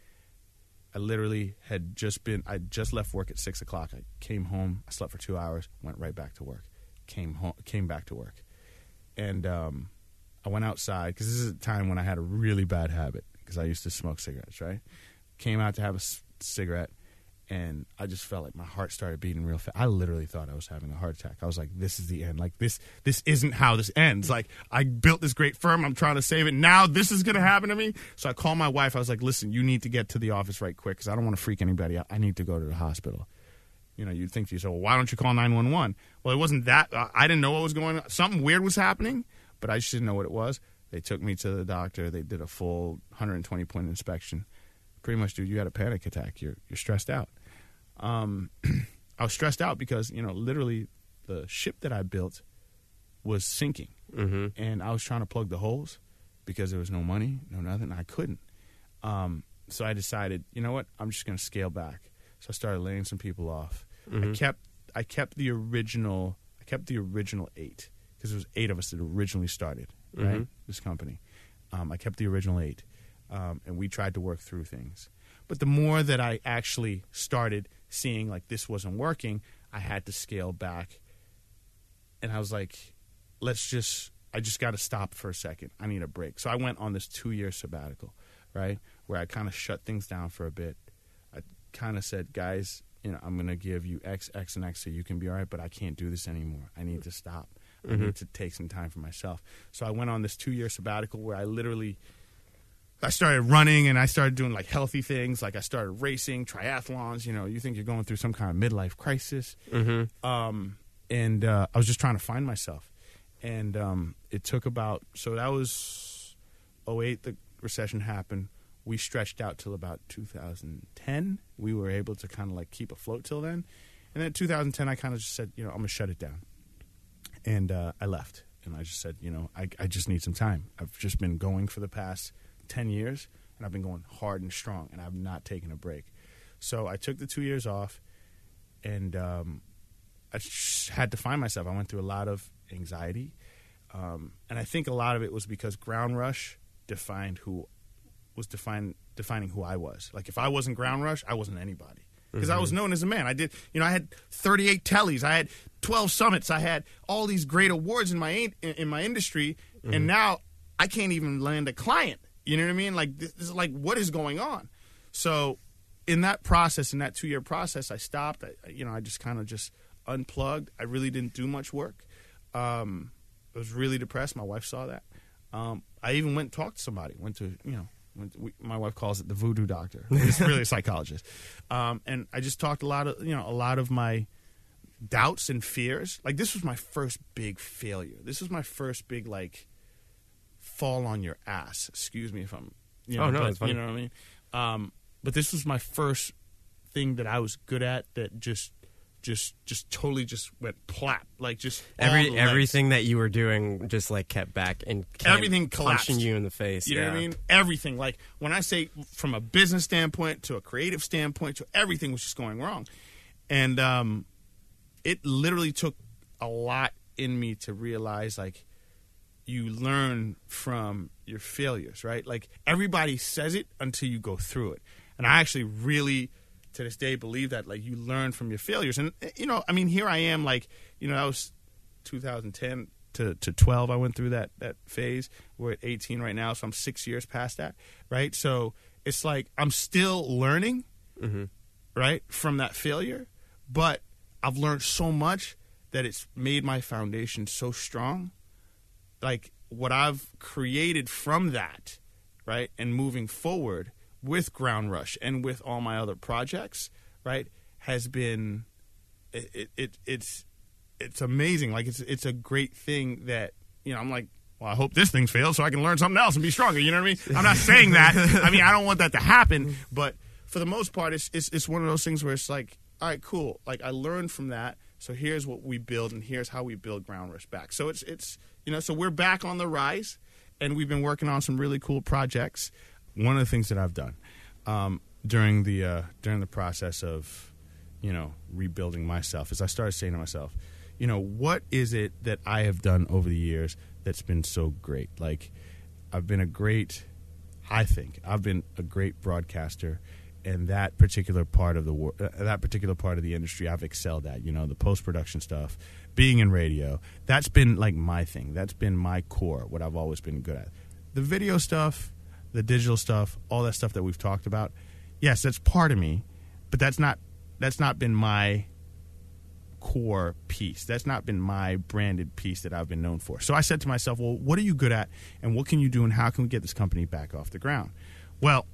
I literally had just been. I just left work at six o'clock. I came home. I slept for two hours. Went right back to work. Came home. Came back to work, and um, I went outside because this is a time when I had a really bad habit because I used to smoke cigarettes. Right. Came out to have a c- cigarette and I just felt like my heart started beating real fast. I literally thought I was having a heart attack. I was like, "This is the end. Like this, this isn't how this ends. Like I built this great firm. I'm trying to save it. Now this is going to happen to me." So I called my wife. I was like, "Listen, you need to get to the office right quick because I don't want to freak anybody out. I need to go to the hospital." You know, you'd think to yourself, well, "Why don't you call 911?" Well, it wasn't that. I didn't know what was going on. Something weird was happening, but I just didn't know what it was. They took me to the doctor. They did a full 120 point inspection. Pretty much, dude, you had a panic attack. You're you're stressed out um, I was stressed out because you know literally the ship that I built was sinking, Mm-hmm. and I was trying to plug the holes because there was no money, no nothing. I couldn't. Um, so I decided, you know what? I'm just going to scale back. So I started laying some people off. I kept I kept the original I kept the original eight because there was eight of us that originally started right Mhm. this company. Um, I kept the original eight, um, and we tried to work through things. But the more that I actually started seeing like this wasn't working, I had to scale back, and I was like, let's just I just got to stop for a second. I need a break. So I went on this two year sabbatical, right, where I kind of shut things down for a bit. I kind of said, guys, you know, I'm going to give you X, X, and X so you can be all right, but I can't do this anymore. I need to stop. I mm-hmm. need to take some time for myself. So I went on this two year sabbatical where I literally. I started running and I started doing like healthy things. Like I started racing, triathlons. You know, you think you're going through some kind of midlife crisis Mm-hmm. um, and uh, I was just trying to find myself. And um, it took about so that was 08, the recession happened. We stretched out till about 2010. We were able to kind of like keep afloat till then. And then 2010, I kind of just said, you know, I'm gonna shut it down. And uh, I left, and I just said, you know, I, I just need some time. I've just been going for the past 10 years, and I've been going hard and strong, and I've not taken a break. So I took the two years off, and um, I had to find myself. I went through a lot of anxiety, um, and I think a lot of it was because Ground Rush defined who was define, defining who I was. Like if I wasn't Ground Rush, I wasn't anybody because I was known as a man. I did, you know, I had 38 tellies, I had 12 summits, I had all these great awards in my in, in my industry, and now I can't even land a client. You know what I mean? Like this, is like what is going on? So in that process, in that two year process, I stopped. I, you know, I just kind of just unplugged. I really didn't do much work. Um, I was really depressed. My wife saw that. Um, I even went and talked to somebody. Went to you know, went to, we, my wife calls it the voodoo doctor. It's really a psychologist. Um, and I just talked a lot of you know a lot of my doubts and fears. Like this was my first big failure. This was my first big like fall on your ass. Excuse me if I'm you know, Oh, no, but, fine. you know what I mean. Um, but this was my first thing that I was good at that just just just totally just went plap like just Every everything that you were doing just like kept back and Everything collapsed. punching you in the face. You know what I mean? Everything. Like when I say from a business standpoint to a creative standpoint to everything was just going wrong. And um it literally took a lot in me to realize like you learn from your failures, right? Like everybody says it until you go through it. And I actually really to this day believe that like you learn from your failures. And you know, I mean here I am like, you know, I was 2010 to, to 12 i went through that that phase we're at 18 right now so i'm six years past that right so it's like i'm still learning Mm-hmm. right from that failure but i've learned so much that it's made my foundation so strong. Like what I've created from that, right, and moving forward with Ground Rush and with all my other projects, right, has been it, it, it it's it's amazing. Like it's it's a great thing that you know. I'm like, well, I hope this thing fails so I can learn something else and be stronger. You know what I mean? I'm not saying that. I mean, I don't want that to happen. But for the most part, it's it's it's one of those things where it's like, all right, cool. Like I learned from that. So here's what we build, and here's how we build Ground Rush back. So it's it's you know, so we're back on the rise, and we've been working on some really cool projects. One of the things that I've done um, during the uh, during the process of you know rebuilding myself is I started saying to myself, you know, what is it that I have done over the years that's been so great? Like, I've been a great, I think, I've been a great broadcaster, and that particular part of the wor- uh, that particular part of the industry, I've excelled at. You know, the post production stuff, being in radio, that's been like my thing. That's been my core. What I've always been good at. The video stuff, the digital stuff, all that stuff that we've talked about. Yes, that's part of me, but that's not that's not been my core piece. That's not been my branded piece that I've been known for. So I said to myself, well, what are you good at and what can you do and how can we get this company back off the ground? Well,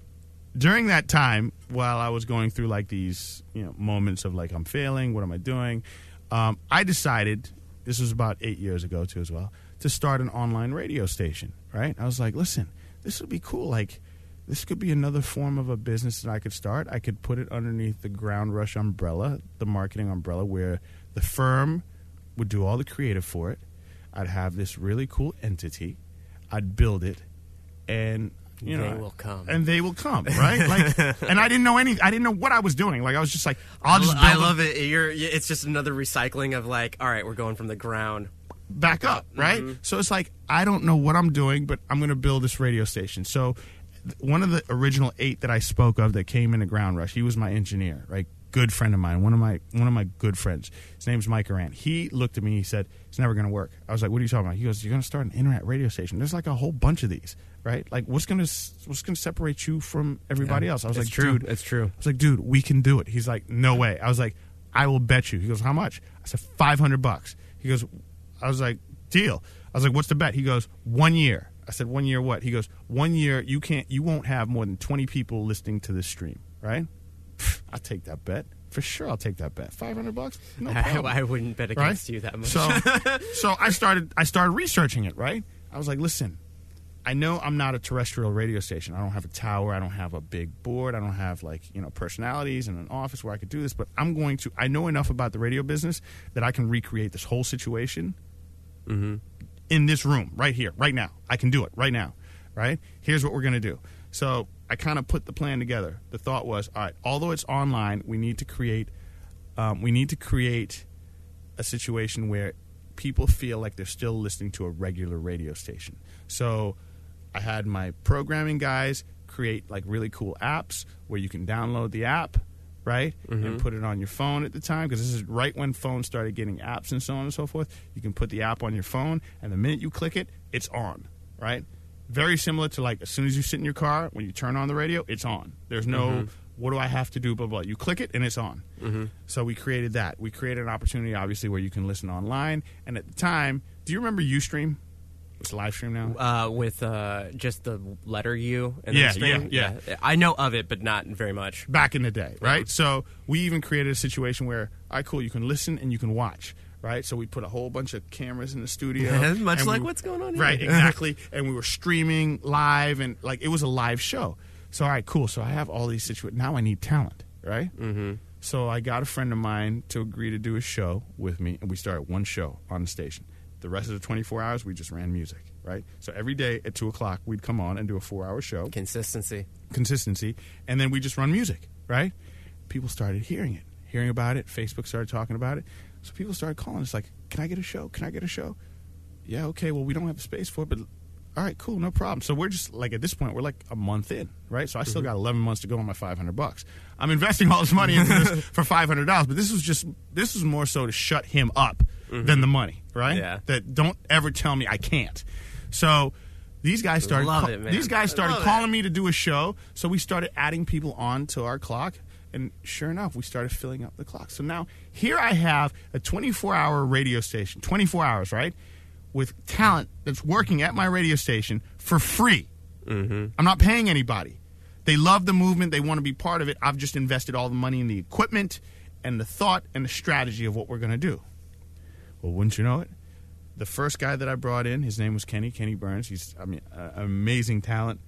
during that time, while I was going through like these, you know, moments of like I'm failing, what am I doing? Um, I decided this was about eight years ago too as well to start an online radio station. Right? I was like, listen, this would be cool. Like, this could be another form of a business that I could start. I could put it underneath the Ground Rush umbrella, the marketing umbrella, where the firm would do all the creative for it. I'd have this really cool entity. I'd build it, and you know, They will come. and they will come, right? Like, and I didn't know any. I didn't know what I was doing. Like, I was just like, I'll just build I love it. You're. It's just another recycling of like, all right, we're going from the ground. back up, right? Mm-hmm. So it's like I don't know what I'm doing, but I'm going to build this radio station. So one of the original eight that I spoke of that came in into Ground Rush, he was my engineer, right? Good friend of mine, one of my one of my good friends. His name's Mike Arant. He looked at me. He said, "It's never going to work." I was like, "What are you talking about?" He goes, "You're going to start an internet radio station. There's like a whole bunch of these, right? Like, what's going to what's going to separate you from everybody else?" I was like, true. "Dude, It's true. I was like, dude, we can do it. He's like, no way. I was like, I will bet you. He goes, how much? I said, 500 bucks. He goes, I was like, deal. I was like, what's the bet? He goes, one year. I said, one year what? He goes, one year you can't, you won't have more than 20 people listening to this stream, right? I'll take that bet. For sure, I'll take that bet. 500 bucks? No I, problem. I wouldn't bet Right? against you that much. So, so I started. I started researching it. Right. I was like, listen, I know I'm not a terrestrial radio station. I don't have a tower. I don't have a big board. I don't have like you know personalities and an office where I could do this. But I'm going to. I know enough about the radio business that I can recreate this whole situation in this room right here, right now. I can do it right now. Right. Here's what we're going to do. So I kind of put the plan together. The thought was, all right, although it's online, we need to create. Um, we need to create a situation where people feel like they're still listening to a regular radio station. So I had my programming guys create like really cool apps where you can download the app, right? And mm-hmm. put it on your phone at the time because this is right when phones started getting apps and so on and so forth. You can put the app on your phone and the minute you click it, it's on, right? Very similar to like as soon as you sit in your car, when you turn on the radio, it's on. There's no mm-hmm. what do I have to do, blah, blah. You click it and it's on. Mm-hmm. So we created that. We created an opportunity, obviously, where you can listen online. And at the time, do you remember Ustream? It's live stream now. uh, with uh, just the letter U. And Yeah, the stream? yeah, I know of it, but not very much. back in the day, right? So we even created a situation where, all right, cool, you can listen and you can watch, right? So we put a whole bunch of cameras in the studio, Much and like what's going on here. right? Exactly, and we were streaming live, and like it was a live show. So all right, cool. So I have all these situations. Now I need talent, right? Mm-hmm. So I got a friend of mine to agree to do a show with me, and we started one show on the station. The rest of the 24 hours, we just ran music, right? So every day at 2 o'clock, we'd come on and do a four hour show Consistency. consistency, and then we just run music, right? People started hearing it, hearing about it. Facebook started talking about it, so people started calling. It's like, "Can I get a show? Can I get a show?" Yeah, okay. Well, we don't have the space for it, but all right, cool, no problem. So we're just like at this point, we're like a month in, right? So I still mm-hmm. got 11 months to go on my 500 bucks. I'm investing all this money into this for 500 dollars, but this was just this was more so to shut him up mm-hmm. than the money, right? Yeah. That don't ever tell me I can't. So. These guys started. Love it, man. These guys started love it. calling me to do a show, so we started adding people on to our clock. And sure enough, we started filling up the clock. So now here I have a 24 hour radio station, 24 hours, right? With talent that's working at my radio station for free. Mm-hmm. I'm not paying anybody. They love the movement. They want to be part of it. I've just invested all the money in the equipment and the thought and the strategy of what we're going to do. Well, wouldn't you know it? The first guy that I brought in, his name was Kenny, Kenny Burns. He's, I mean, uh, amazing talent,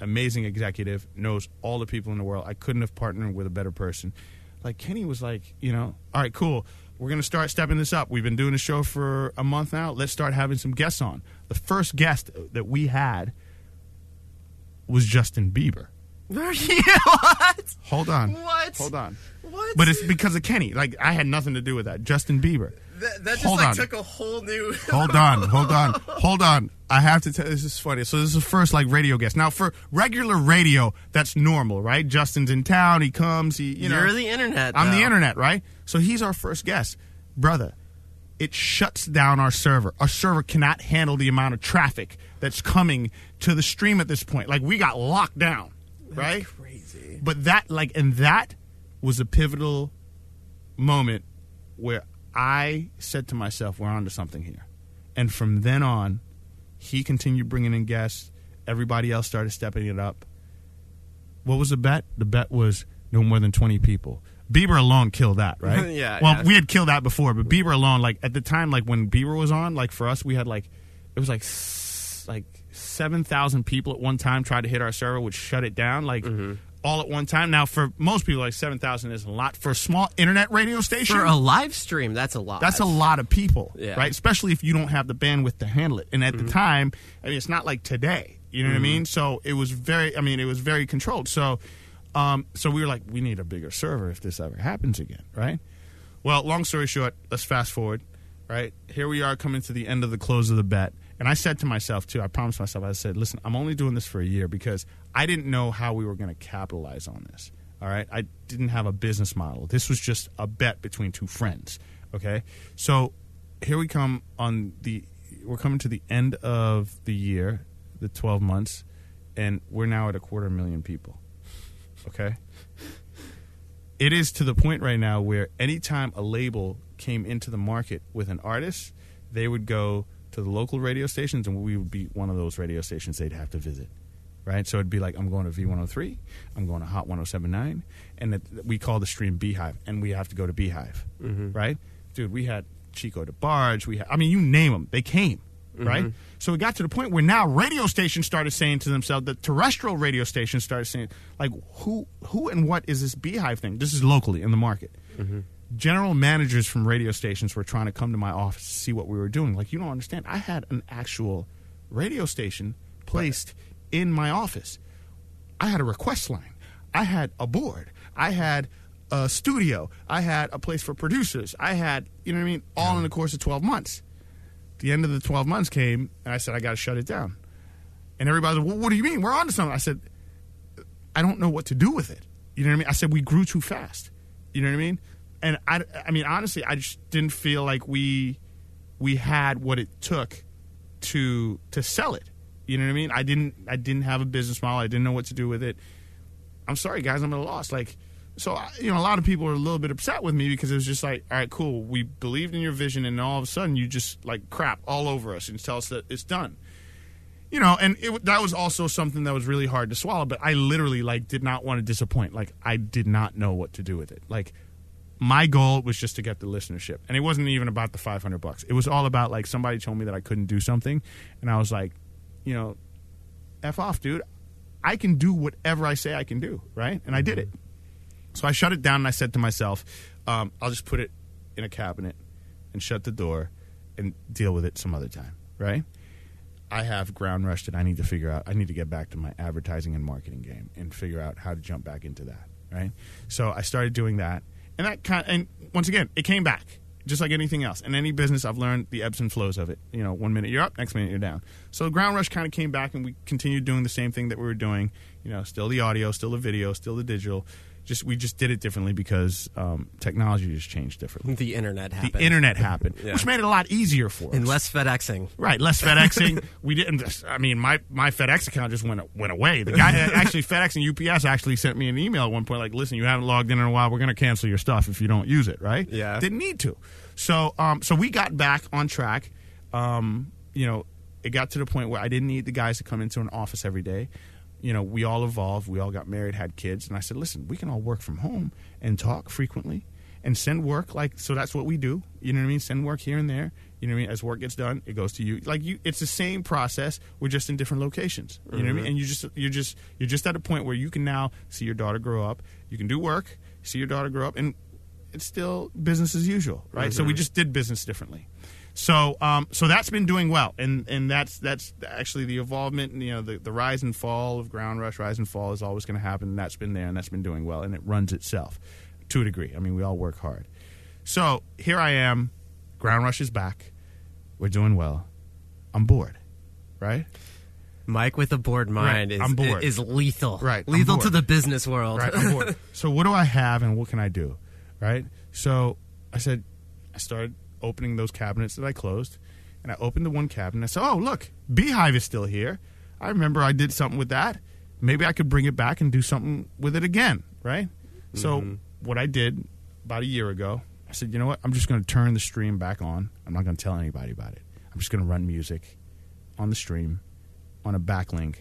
amazing executive, knows all the people in the world. I couldn't have partnered with a better person. Like, Kenny was like, you know, all right, cool. We're going to start stepping this up. We've been doing the show for a month now. Let's start having some guests on. The first guest that we had was Justin Bieber. what? Hold on. What? Hold on. What? But it's because of Kenny. Like I had nothing to do with that. Justin Bieber. That, that just Hold like on. took a whole new. Hold on, hold on, hold on. I have to tell. This is funny. So this is the first like radio guest. Now for regular radio, that's normal, right? Justin's in town. He comes. He you know. You're the internet. I'm the internet, right? So he's our first guest, brother. It shuts down our server. Our server cannot handle the amount of traffic that's coming to the stream at this point. Like we got locked down, right? Crazy. But that, like, and that was a pivotal moment where I said to myself, we're onto something here. And from then on, he continued bringing in guests. Everybody else started stepping it up. What was the bet? The bet was no more than 20 people. Bieber alone killed that, right? Yeah, Well, yeah. we had killed that before, but Bieber alone, like at the time, like when Bieber was on, like for us, we had like it was like like seven thousand people at one time tried to hit our server, which shut it down, like Mm-hmm. All at one time. Now, for most people, like seven thousand is a lot for a small internet radio station. For a live stream, that's a lot. That's a lot of people, Yeah. right? Especially if you don't have the bandwidth to handle it. And at Mm-hmm. the time, I mean, it's not like today. You know what I mean? So it was very. I mean, it was very controlled. So, um, so we were like, we need a bigger server if this ever happens again, right? Well, long story short, let's fast forward. Right here we are coming to the end of the close of the bet, and I said to myself too. I promised myself. I said, "Listen, I'm only doing this for a year because I didn't know how we were going to capitalize on this. All right, I didn't have a business model. This was just a bet between two friends. Okay, so here we come on the. We're coming to the end of the year, the 12 months, and we're now at a quarter million people. Okay it is to the point right now where anytime a label came into the market with an artist, they would go to the local radio stations and we would be one of those radio stations they'd have to visit. Right? So it'd be like, I'm going to V103, I'm going to Hot 1079, and it, we call the stream Beehive, and we have to go to Beehive. Mm-hmm. Right? Dude, we had Chico DeBarge, we had, I mean, you name them, they came. Mm-hmm. Right? So it got to the point where now radio stations started saying to themselves, the terrestrial radio stations started saying, like, who, who and what is this Beehive thing? This is locally in the market. Mm-hmm. General managers from radio stations were trying to come to my office to see what we were doing. Like, you don't understand. I had an actual radio station placed in my office. I had a request line. I had a board. I had a studio. I had a place for producers. I had, you know what I mean, all in the course of 12 months. The end of the 12 months came, and I said, I got to shut it down. And everybody was, well, what do you mean? We're on to something. I said, I don't know what to do with it. You know what I mean? I said, we grew too fast. You know what I mean? And I, I mean, honestly, I just didn't feel like we, we had what it took to, to sell it. You know what I mean? I didn't, I didn't have a business model. I didn't know what to do with it. I'm sorry, guys, I'm at a loss. Like, so you know, a lot of people are a little bit upset with me because it was just like, all right, cool, we believed in your vision, and all of a sudden you just like crap all over us and tell us that it's done. You know, and it, that was also something that was really hard to swallow. But I literally like did not want to disappoint. Like I did not know what to do with it. Like my goal was just to get the listenership, and it wasn't even about the 500 bucks. It was all about like somebody told me that I couldn't do something, and I was like, you know, f off, dude. I can do whatever I say I can do, right? And I did it. So I shut it down and I said to myself, um, I'll just put it in a cabinet and shut the door and deal with it some other time, right? I have ground rush that I need to figure out. I need to get back to my advertising and marketing game and figure out how to jump back into that, right? So I started doing that, and that kind and once again, it came back just like anything else. In any business, I've learned the ebbs and flows of it. You know, one minute you're up, next minute you're down. So ground rush kind of came back, and we continued doing the same thing that we were doing. You know, still the audio, still the video, still the digital. Just we just did it differently because um, technology just changed differently. The internet happened. The internet happened, Yeah. which made it a lot easier for us. and less FedExing. Right, less FedExing. we didn't. I mean, my, my FedEx account just went went away. The guy actually FedEx and UPS actually sent me an email at one point, like, "Listen, you haven't logged in in a while. We're going to cancel your stuff if you don't use it." Right? Yeah. Didn't need to. So um, so we got back on track. Um, you know, it got to the point where I didn't need the guys to come into an office every day. You know, we all evolved. We all got married, had kids, and I said, "Listen, we can all work from home and talk frequently." And send work like so. That's what we do. You know what I mean. Send work here and there. You know what I mean? As work gets done, it goes to you. Like you, it's the same process. We're just in different locations. You know what I mean? Mm-hmm. And you just you're just you're just at a point where you can now see your daughter grow up. You can do work, see your daughter grow up, and it's still business as usual, right? So we mm-hmm. just did business differently. So um, so that's been doing well, and and that's that's actually the evolvement. You know, the the rise and fall of Ground Rush, rise and fall is always going to happen. And that's been there, and that's been doing well, and it runs itself to a degree. I mean, we all work hard. So here I am. Ground Rush is back. We're doing well. I'm bored, right? Mike with a bored mind Right, is, I'm bored. is lethal. Right, Lethal to the business world. Right, I'm bored. so what do I have and what can I do? Right? So I said I started opening those cabinets that I closed and I opened the one cabinet. I said, Oh look, Beehive is still here. I remember I did something with that. Maybe I could bring it back and do something with it again, right? So what I did about a year ago, I said, you know what? I'm just going to turn the stream back on. I'm not going to tell anybody about it. I'm just going to run music on the stream on a backlink,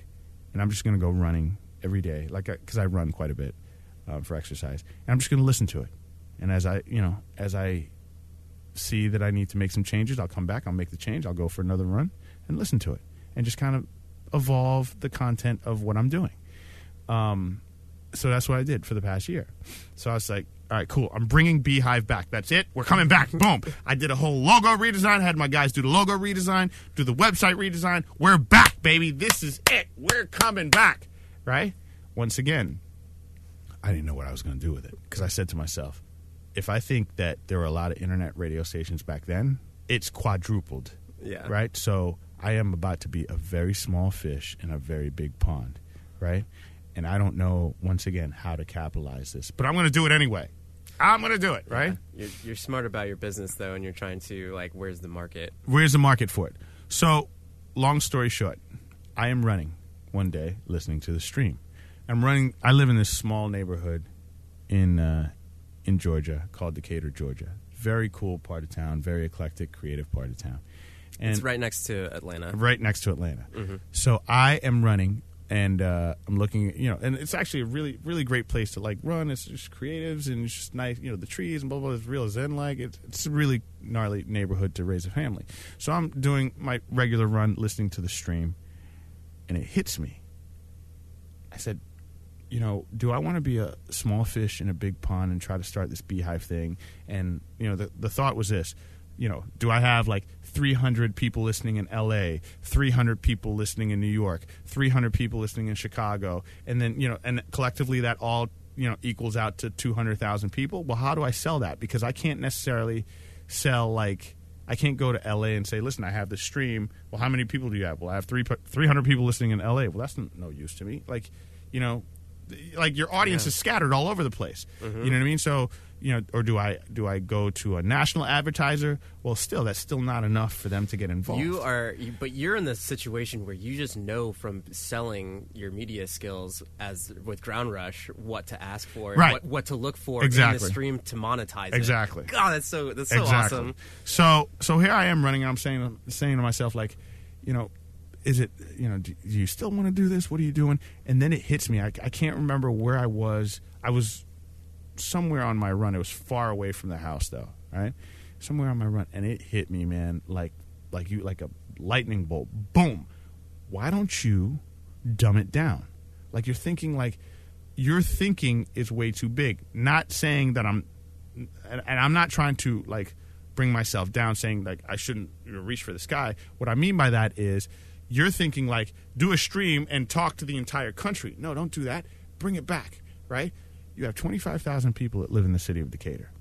and I'm just going to go running every day, like because I run quite a bit uh, for exercise, and I'm just going to listen to it. And as I, you know, as I see that I need to make some changes, I'll come back. I'll make the change. I'll go for another run and listen to it, and just kind of evolve the content of what I'm doing. Um, so that's what I did for the past year. So I was like, all right, cool. I'm bringing Beehive back. That's it. We're coming back. Boom. I did a whole logo redesign. had my guys do the logo redesign, do the website redesign. We're back, baby. This is it. We're coming back. Right? Once again, I didn't know what I was going to do with it because I said to myself, if I think that there were a lot of internet radio stations back then, it's quadrupled. Yeah. Right? So I am about to be a very small fish in a very big pond. Right? And I don't know, once again, how to capitalize this, but I'm going to do it anyway. I'm going to do it, right? You're, you're smart about your business though, and you're trying to like, where's the market? Where's the market for it? So, long story short, I am running one day listening to the stream. I'm running. I live in this small neighborhood in uh, in Georgia called Decatur, Georgia. Very cool part of town. Very eclectic, creative part of town. And it's right next to Atlanta. right next to Atlanta. So I am running and uh, I'm looking, you know, and it's actually a really, really great place to like run. It's just creatives and it's just nice, you know, the trees and blah blah. blah. It's real zen like. It's it's a really gnarly neighborhood to raise a family. So I'm doing my regular run, listening to the stream, and it hits me. I said, you know, do I want to be a small fish in a big pond and try to start this beehive thing? And you know, the the thought was this: you know, do I have like 300 people listening in L.A., 300 people listening in New York, 300 people listening in Chicago, and then you know, and collectively that all you know equals out to 200,000 people? Well, how do I sell that? Because I can't necessarily sell like. I can't go to LA and say, "Listen, I have this stream." Well, how many people do you have? Well, I have three, 300 people listening in LA. Well, that's no use to me. Like, you know, like your audience Yeah. is scattered all over the place. You mm-hmm. know what I mean? So, you know, or do I do I go to a national advertiser? Well, still, that's still not enough for them to get involved. You are, but you're in the situation where you just know from selling your media skills as with Ground Rush what to ask for, Right. what, what to look for in the stream to monetize it. Exactly. God, that's so that's so exactly. awesome. So, so here I am running. and I'm saying saying to myself, like, you know, is it you know, do, you still want to do this? What are you doing? And then it hits me. I, I can't remember where I was. I was somewhere on my run. It was far away from the house, though. Right, somewhere on my run, and it hit me, man, like like you like a lightning bolt. Boom. Why don't you dumb it down? Like you're thinking like your thinking is way too big. Not saying that I'm and, and I'm not trying to like bring myself down saying like I shouldn't reach for the sky. What I mean by that is you're thinking like do a stream and talk to the entire country. No, don't do that. Bring it back, right? You have 25,000 people that live in the city of Decatur.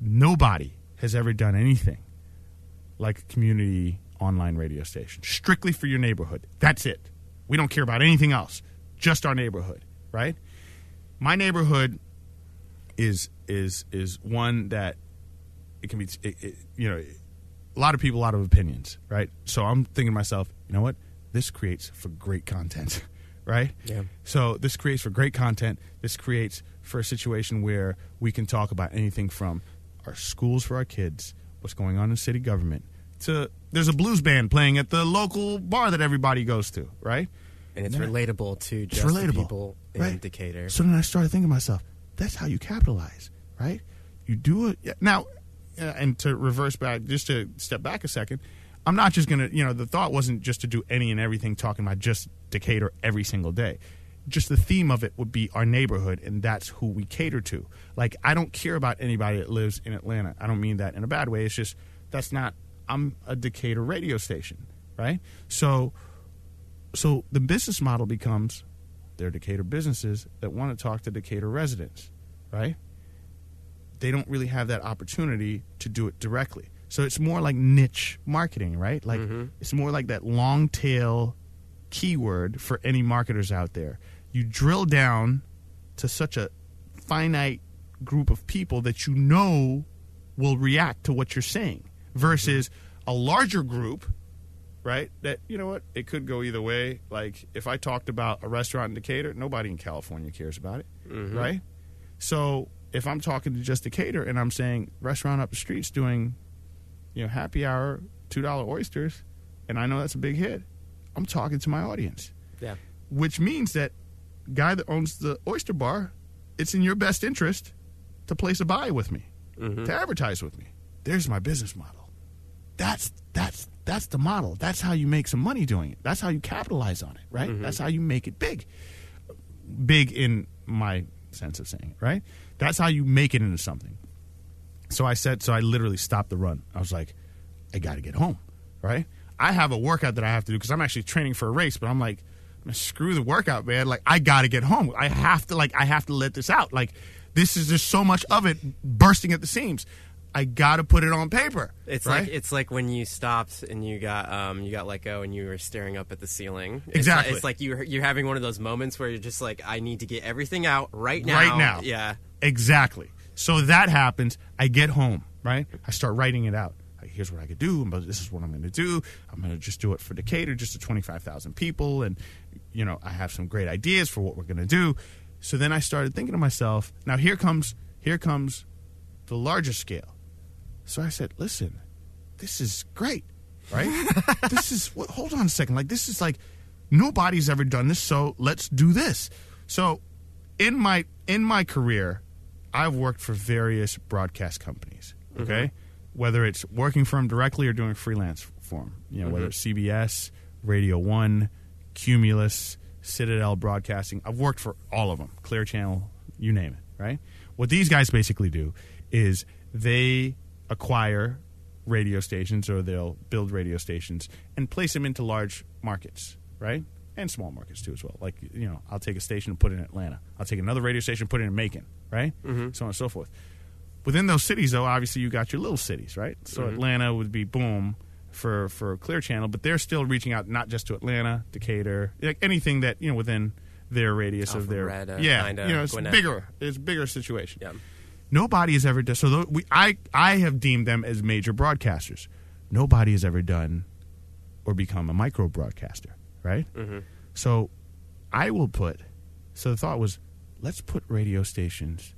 Nobody has ever done anything like a community online radio station, strictly for your neighborhood. That's it. We don't care about anything else, just our neighborhood, right? My neighborhood is is is one that it can be it, it, you know a lot of people a lot of opinions right so i'm thinking to myself you know what this creates for great content right Yeah. so this creates for great content this creates for a situation where we can talk about anything from our schools for our kids what's going on in city government to there's a blues band playing at the local bar that everybody goes to right And it's relatable to just relatable people in right? Decatur. So then I started thinking to myself, that's how you capitalize, right? You do it now, uh, and to reverse back, just to step back a second. I'm not just gonna, you know, the thought wasn't just to do any and everything talking about just Decatur every single day. Just the theme of it would be our neighborhood, and that's who we cater to. Like, I don't care about anybody that lives in Atlanta. I don't mean that in a bad way. It's just that's not. I'm a Decatur radio station, right? So, so the business model becomes they're Decatur businesses that want to talk to Decatur residents, right? They don't really have that opportunity to do it directly. So it's more like niche marketing, right? Like mm-hmm. it's more like that long tail keyword for any marketers out there. You drill down to such a finite group of people that you know will react to what you're saying versus a larger group right? That you know what, it could go either way. Like if I talked about a restaurant in Decatur, nobody in California cares about it, mm-hmm. right? So if I'm talking to just a Decatur and I'm saying restaurant up the street's doing, you know, happy hour two dollar oysters, and I know that's a big hit, I'm talking to my audience, Yeah. which means that guy that owns the oyster bar, it's in your best interest to place a buy with me, mm-hmm. to advertise with me. There's my business model that's that's that's the model. That's how you make some money doing it. That's how you capitalize on it, right? Mm-hmm. That's how you make it big. Big in my sense of saying it, right? That's how you make it into something. So I said, so I literally stopped the run. I was like, I got to get home, right? I have a workout that I have to do because I'm actually training for a race, but I'm like, screw the workout, man. Like, I got to get home. I have to, like, I have to let this out. Like, this is just so much of it bursting at the seams. I got to put it on paper. It's right? like it's like when you stopped and you got um you got let go and you were staring up at the ceiling. Exactly. Like, it's like you're you're having one of those moments where you're just like I need to get everything out right now. Right now. Yeah. Exactly. So that happens. I get home, right? I start writing it out. Like, Here's what I could do. but This is what I'm going to do. I'm going to just do it for Decatur, just to 25,000 people. And, you know, I have some great ideas for what we're going to do. So then I started thinking to myself, now here comes, here comes the larger scale. So I said, listen, this is great, right? this is, what, hold on a second. Like, this is like, nobody's ever done this. So let's do this. So in my, in my career, I've worked for various broadcast companies. Mm-hmm. Okay, whether it's working for them directly or doing freelance for them. You know, whether mm-hmm. it's CBS, Radio One, Cumulus, Citadel Broadcasting. I've worked for all of them. Clear Channel, you name it. Right. What these guys basically do is they acquire radio stations or they'll build radio stations and place them into large markets. Right. And small markets too, as well. Like you know, I'll take a station and put it in Atlanta. I'll take another radio station, and put it in Macon, right? Mm-hmm. So on and so forth. Within those cities, though, obviously you got your little cities, right? So Atlanta would be boom for for Clear Channel, but they're still reaching out not just to Atlanta, Decatur, like anything that you know within their radius of their yeah, you know, it's Gwinnett. bigger. It's bigger situation. Yeah. Nobody has ever done so. tho- We, I I have deemed them as major broadcasters. Nobody has ever done or become a micro broadcaster, right? Mm-hmm. So I will put. So the thought was, let's put radio stations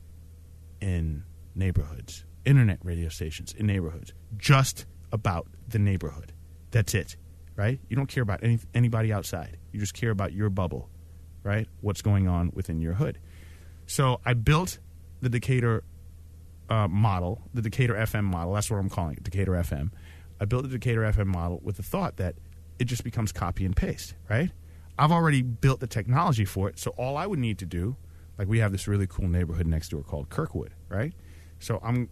in neighborhoods, internet radio stations in neighborhoods, just about the neighborhood. That's it, right? You don't care about any, anybody outside. You just care about your bubble, right? What's going on within your hood. So I built the Decatur uh, model, the Decatur FM model. That's what I'm calling it, Decatur FM. I built the Decatur FM model with the thought that it just becomes copy and paste, right? I've already built the technology for it, so all I would need to do, like we have this really cool neighborhood next door called Kirkwood, right? So I'm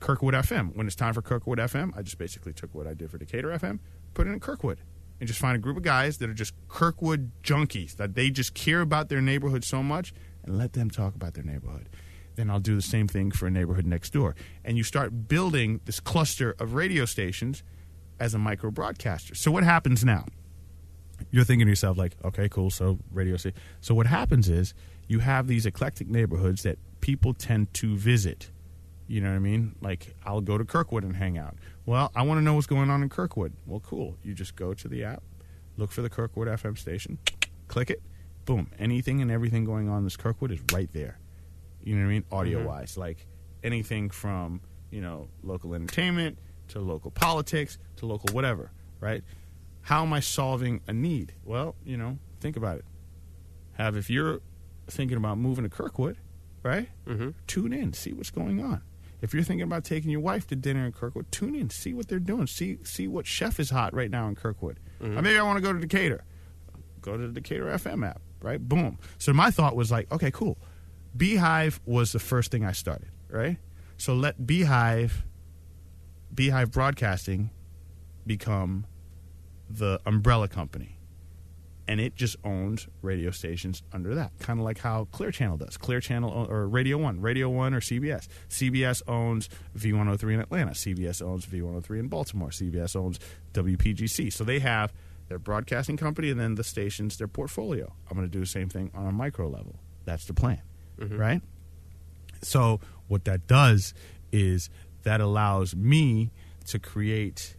Kirkwood FM. When it's time for Kirkwood FM, I just basically took what I did for Decatur FM, put it in Kirkwood, and just find a group of guys that are just Kirkwood junkies that they just care about their neighborhood so much, and let them talk about their neighborhood. Then I'll do the same thing for a neighborhood next door, and you start building this cluster of radio stations as a micro broadcaster. So what happens now? you're thinking to yourself like, okay, cool. So radio station. So what happens is you have these eclectic neighborhoods that people tend to visit. You know what I mean? Like I'll go to Kirkwood and hang out. Well, I want to know what's going on in Kirkwood. Well, cool. You just go to the app, look for the Kirkwood FM station, click it, boom. Anything and everything going on in this Kirkwood is right there. You know what I mean? Audio mm-hmm. wise, like anything from you know local entertainment to local politics to local whatever. Right? How am I solving a need? Well, you know, think about it. Have if you're thinking about moving to Kirkwood, right? Mm-hmm. Tune in, see what's going on. If you're thinking about taking your wife to dinner in Kirkwood, tune in, see what they're doing, see see what chef is hot right now in Kirkwood. Or maybe I want to go to Decatur. Go to the Decatur FM app, right? Boom. So my thought was like, okay, cool. Beehive was the first thing I started, right? So let Beehive, Beehive Broadcasting, become the umbrella company and it just owns radio stations under that. Kind of like how Clear Channel does. Clear Channel or Radio One, Radio One or CBS. CBS owns V103 in Atlanta. CBS owns V103 in Baltimore. CBS owns WPGC. So they have their broadcasting company and then the stations, their portfolio. I'm going to do the same thing on a micro level. That's the plan, mm-hmm. right? So what that does is that allows me to create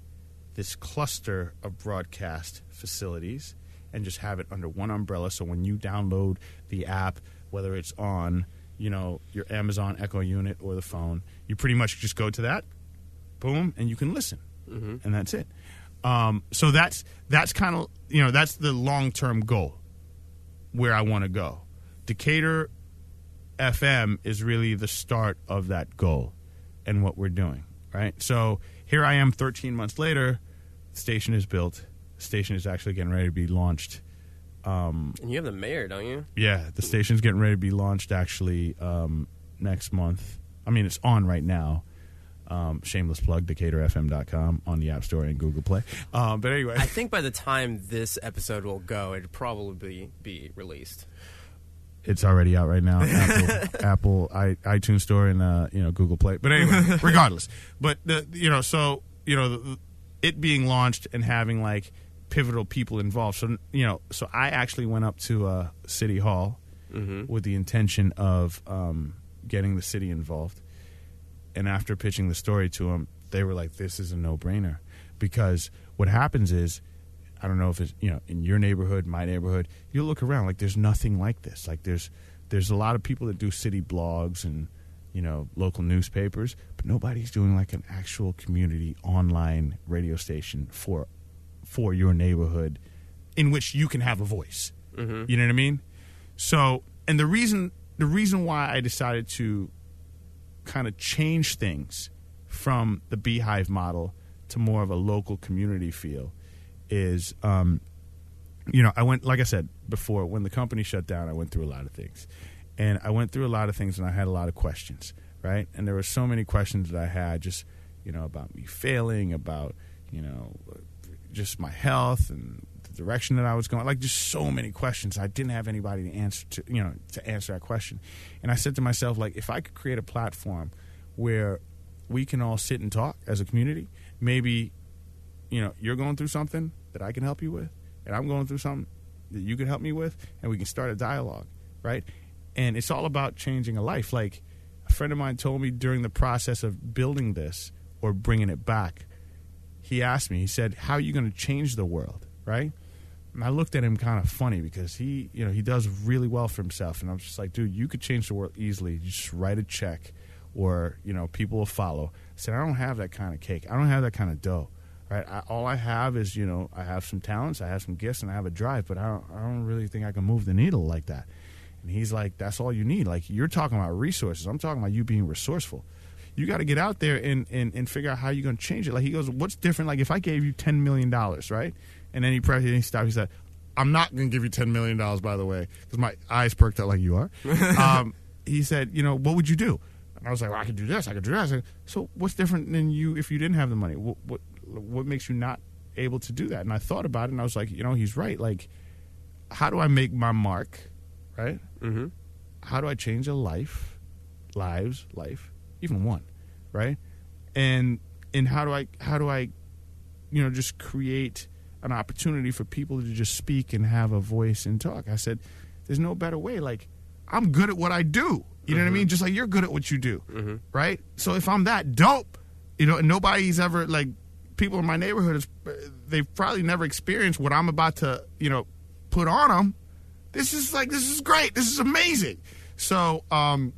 this cluster of broadcast facilities and just have it under one umbrella. So when you download the app, whether it's on you know your Amazon Echo unit or the phone, you pretty much just go to that, boom, and you can listen, and that's it. Um, so that's that's kind of you know that's the long term goal where I want to go. Decatur FM is really the start of that goal and what we're doing, right? So here I am 13 months later, the station is built, the station is actually getting ready to be launched. And you have the mayor, don't you? Yeah, the station's getting ready to be launched actually um, next month. I mean, it's on right now. Um, shameless plug, DecaturFM.com on the App Store and Google Play. Um, but anyway, I think by the time this episode will go, it'll probably be released. It's already out right now. Apple, Apple I, iTunes Store, and uh, you know Google Play. But anyway, regardless. But the you know so you know the, it being launched and having like pivotal people involved. So you know so I actually went up to uh, City Hall with the intention of um, getting the city involved. And after pitching the story to them, they were like, "This is a no-brainer," because what happens is I don't know if it's you know in your neighborhood, my neighborhood. You look around like there's nothing like this. Like there's there's a lot of people that do city blogs and you know local newspapers, but nobody's doing like an actual community online radio station for for your neighborhood in which you can have a voice. Mm-hmm. You know what I mean? So, and the reason the reason why I decided to kind of change things from the beehive model to more of a local community feel is um, you know i went like i said before when the company shut down i went through a lot of things. And i went through a lot of things and i had a lot of questions right? And there were so many questions that i had just you know about me failing about you know just my health and the direction that i was going like just so many questions. I didn't have anybody to answer to you know to answer that question. And i said to myself like if i could create a platform where we can all sit and talk as a community maybe you know you're going through something that I can help you with, and I'm going through something that you can help me with, and we can start a dialogue, right? And it's all about changing a life. Like a friend of mine told me during the process of building this or bringing it back, he asked me, he said, "How are you going to change the world?" Right? And I looked at him kind of funny because he, you know, he does really well for himself, and I'm just like, dude, you could change the world easily. You just write a check, or you know, people will follow. I said, I don't have that kind of cake. I don't have that kind of dough right? I, all I have is, you know, I have some talents, I have some gifts, and I have a drive, but I don't, I don't really think I can move the needle like that. And he's like, that's all you need. Like, you're talking about resources. I'm talking about you being resourceful. You got to get out there and, and, and figure out how you're going to change it. Like, he goes, what's different? Like, if I gave you $10 million, right? And then he pressed, he stopped, he said, I'm not going to give you $10 million, by the way, because my eyes perked up like you are. um, he said, you know, what would you do? And I was like, well, I could do this, I could do that. I said, so what's different than you if you didn't have the money? What, what what makes you not able to do that? And I thought about it, and I was like, you know, he's right. Like, how do I make my mark? Right? Mm-hmm. How do I change a life, lives, life, even one, right? And and how do I how do I, you know, just create an opportunity for people to just speak and have a voice and talk. I said, there's no better way. Like, I'm good at what I do. You know what I mean? Just like you're good at what you do, right? So if I'm that dope, you know, and nobody's ever like people in my neighborhood is they've probably never experienced what I'm about to, you know, put on them. This is like this is great. This is amazing. So, um,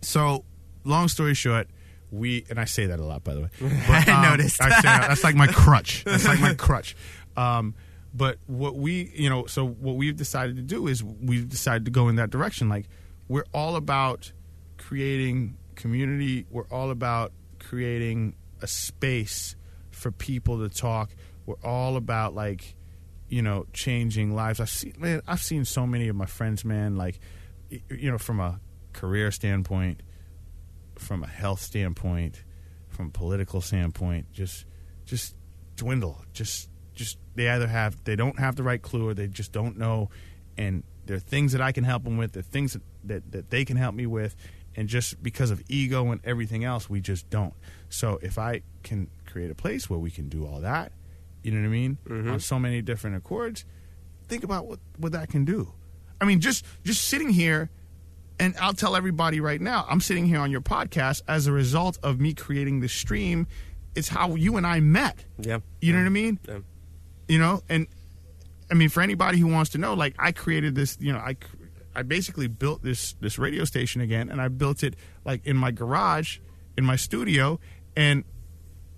so long story short, we and I say that a lot, by the way. But, I um, noticed. I say that. That's like my crutch. That's like my crutch. Um, but what we, you know, so what we've decided to do is we've decided to go in that direction. Like we're all about creating community. We're all about creating a space for people to talk. We're all about like, you know, changing lives. I've seen, man, I've seen so many of my friends, man, like, you know, from a career standpoint, from a health standpoint, from a political standpoint, just just dwindle. Just just they either have they don't have the right clue or they just don't know, and there are things that I can help them with. There are things that, that that they can help me with, and just because of ego and everything else, we just don't. So if I can create a place where we can do all that, you know what I mean, mm-hmm. on so many different accords, think about what what that can do. I mean, just just sitting here and I'll tell everybody right now, I'm sitting here on your podcast as a result of me creating this stream. It's how you and I met. Yeah. You know what I mean? Yeah. You know, and I mean for anybody who wants to know, like I created this, you know, I I basically built this this radio station again, and I built it like in my garage, in my studio, and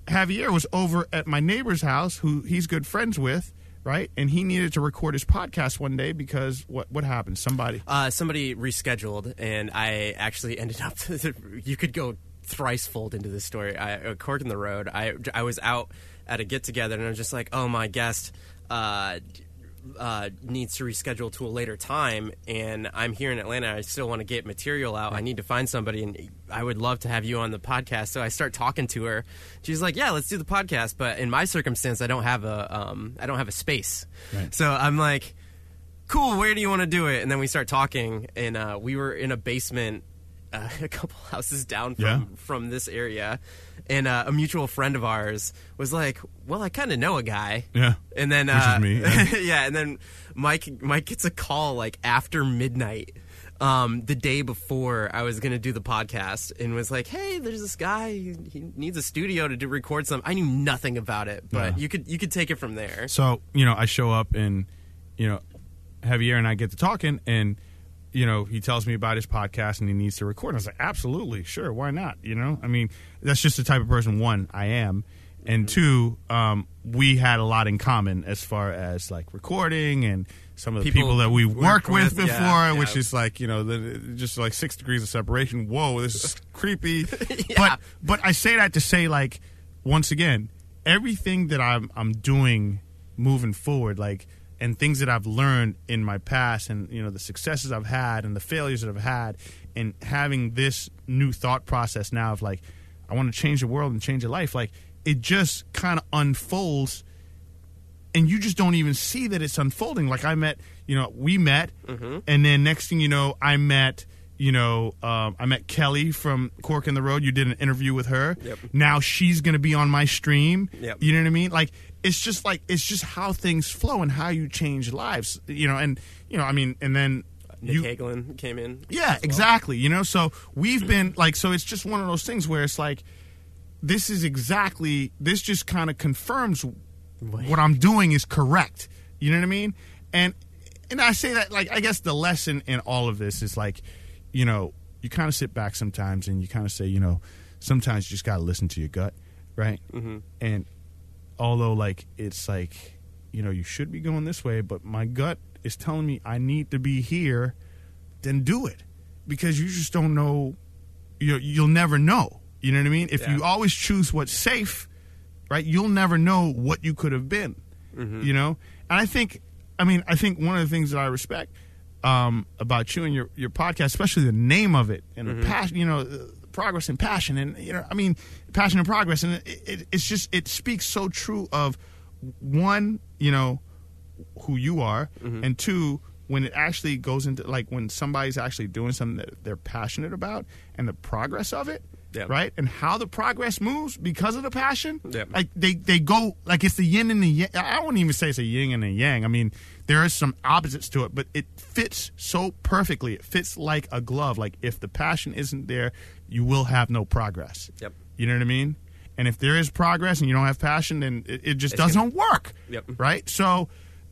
Javier was over at my neighbor's house, who he's good friends with, right? And he needed to record his podcast one day because what what happened? Somebody. Uh, somebody rescheduled, and I actually ended up. you could go thrice fold into this story. I, a cork in the road. I I was out at a get together, and I was just like, "Oh, my guest uh, uh, needs to reschedule to a later time, and I'm here in Atlanta. I still want to get material out. I need to find somebody, and I would love to have you on the podcast." So I start talking to her. She's like, "Yeah, let's do the podcast." But in my circumstance, I don't have a um, I don't have a space. Right. So I'm like cool where do you want to do it and then we start talking and uh, we were in a basement uh, a couple houses down from Yeah. from this area and uh, a mutual friend of ours was like well i kind of know a guy Yeah. and then uh, me, yeah. yeah and then mike mike gets a call like after midnight um, the day before I was gonna do the podcast, and was like, "Hey, there's this guy. He, he needs a studio to do record some." I knew nothing about it, but Yeah. you could you could take it from there. So, you know, I show up and, you know, Javier and I get to talking and, you know, he tells me about his podcast and he needs to record. I was like, absolutely, sure, why not? You know, I mean, that's just the type of person, one, I am. And two, um, we had a lot in common as far as like recording and some of the People people, that we worked with with, before, yeah, which is like, you know, the, just like six degrees of separation. Whoa, this is creepy. Yeah. But but I say that to say like once again, everything that I'm I'm doing moving forward, like and things that I've learned in my past and you know the successes I've had and the failures that I've had and having this new thought process now of like I want to change the world and change your life, like it just kind of unfolds and you just don't even see that it's unfolding. Like I met, you know, we met, mm-hmm. and then next thing you know, I met, you know, um, I met Kelly from Cork in the Road. You did an interview with her. Yep. Now she's going to be on my stream. Yep. You know what I mean? Like it's just like it's just how things flow and how you change lives. You know, and you know, I mean, and then Nick you, Hagelin came in. yeah, well. exactly. You know, so we've been like, so it's just one of those things where it's like, this is exactly, this just kind of confirms what I'm doing is correct. You know what I mean? And and I say that like I guess the lesson in all of this is like, you know, you kind of sit back sometimes and you kind of say, you know, sometimes you just got to listen to your gut, right? Mm-hmm. And although like it's like, you know, you should be going this way, but my gut is telling me I need to be here, then do it because you just don't know. You you'll never know. You know what I mean? If Yeah. you always choose what's safe, right? You'll never know what you could have been. You know, and I think, I mean, I think one of the things that I respect um, about you and your your podcast, especially the name of it and mm-hmm. the passion, you know, the progress and passion, and you know, I mean, passion and progress, and it, it, it's just it speaks so true of one, you know, who you are, mm-hmm. and two, when it actually goes into like when somebody's actually doing something that they're passionate about and the progress of it, Yep. right? And how the progress moves because of the passion. Yep. Like they they go like it's the yin and the yang. I wouldn't even say it's a yin and a yang. I mean, there is some opposites to it, but it fits so perfectly. It fits like a glove. Like if the passion isn't there, you will have no progress. Yep. You know what I mean? And if there is progress and you don't have passion, then it, it just It's doesn't work. Yep. Right. So,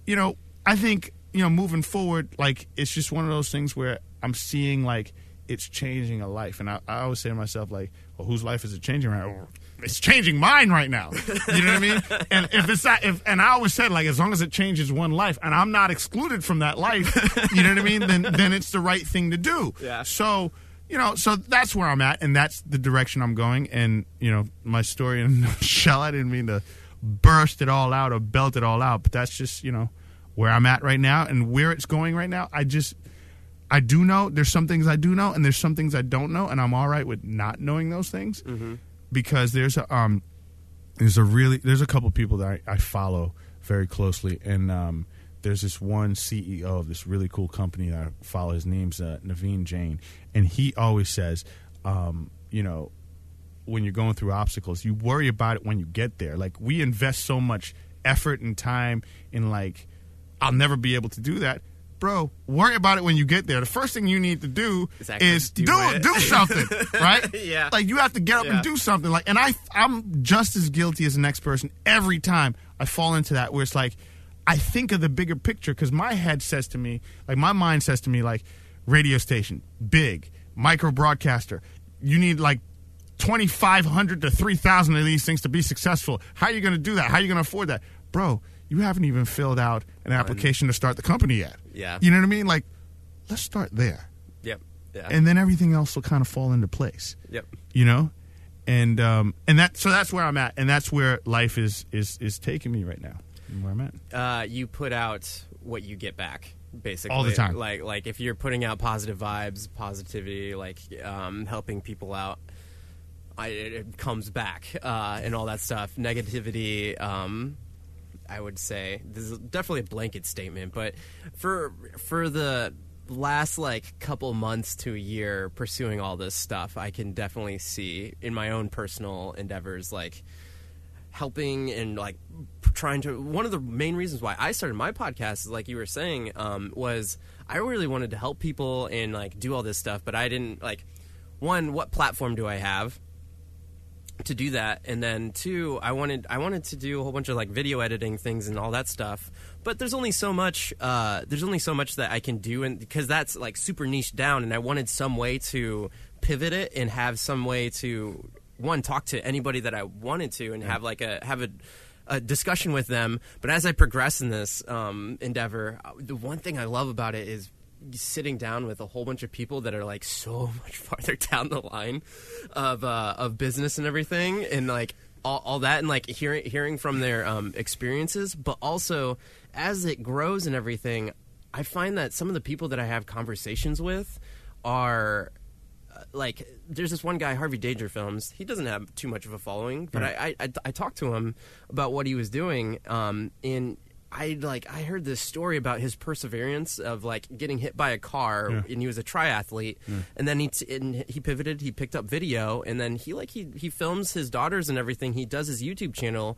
you know, I think you know moving forward, like it's just one of those things where I'm seeing like it's changing a life, and I, I always say to myself like, well, whose life is it changing right? It's changing mine right now. You know what I mean? And if it's not, if and I always said like, as long as it changes one life, and I'm not excluded from that life, you know what I mean? Then then it's the right thing to do. Yeah. So you know, so that's where I'm at, and that's the direction I'm going. And you know, my story in shell. I didn't mean to burst it all out or belt it all out, but that's just you know where I'm at right now and where it's going right now. I just I do know there's some things I do know, and there's some things I don't know, and I'm all right with not knowing those things mm-hmm. Because there's a um there's a really there's a couple people that I, I follow very closely, and um, there's this one CEO of this really cool company that I follow. His name's uh, Naveen Jain, and he always says, um, you know, when you're going through obstacles, you worry about it when you get there. Like we invest so much effort and time in like, I'll never be able to do that. Bro, worry about it when you get there. The first thing you need to do Is is do do it. do something, right? Yeah. Like you have to get up Yeah. and do something. Like, and I, I'm just as guilty as the next person every time I fall into that. Where it's like, I think of the bigger picture because my head says to me, like my mind says to me, like radio station, big, micro broadcaster. You need like 2,500 to 3,000 of these things to be successful. How are you going to do that? How are you going to afford that? Bro, you haven't even filled out an application to start the company yet. Yeah. You know what I mean? Like, let's start there. Yep. Yeah. And then everything else will kind of fall into place yep. you know and um and that so that's where i'm at and that's where life is is is taking me right now and where i'm at uh, you put out what you get back basically All the time. like like if you're putting out positive vibes positivity like um, helping people out I, it it comes back uh, and all that stuff negativity um, i would say. This is definitely a blanket statement but for for the last like couple months to a year pursuing all this stuff i can definitely see in my own personal endeavors like helping and like trying to one of the main reasons why I started my podcast is like you were saying um, was I really wanted to help people and like do all this stuff but I didn't like one what platform do I have to do that and then two I wanted I wanted to do a whole bunch of like video editing things and all that stuff but there's only so much uh, there's only so much that I can do and because that's like super niche down and I wanted some way to pivot it and have some way to one talk to anybody that I wanted to and have like a have a a discussion with them. But as I progress in this um, endeavor, uh, the one thing I love about it is sitting down with a whole bunch of people that are like so much farther down the line of uh, of business and everything, and like all, all that, and like hearing hearing from their um, experiences, but also as it grows and everything, I find that some of the people that I have conversations with are uh, like there's this one guy Harvey Danger films. He doesn't have too much of a following, but I, I I I talked to him about what he was doing, um, and I like I heard this story about his perseverance of like getting hit by a car, Yeah. and he was a triathlete, and then he t- and he pivoted, he picked up video, and then he like he he films his daughters and everything. He does his YouTube channel.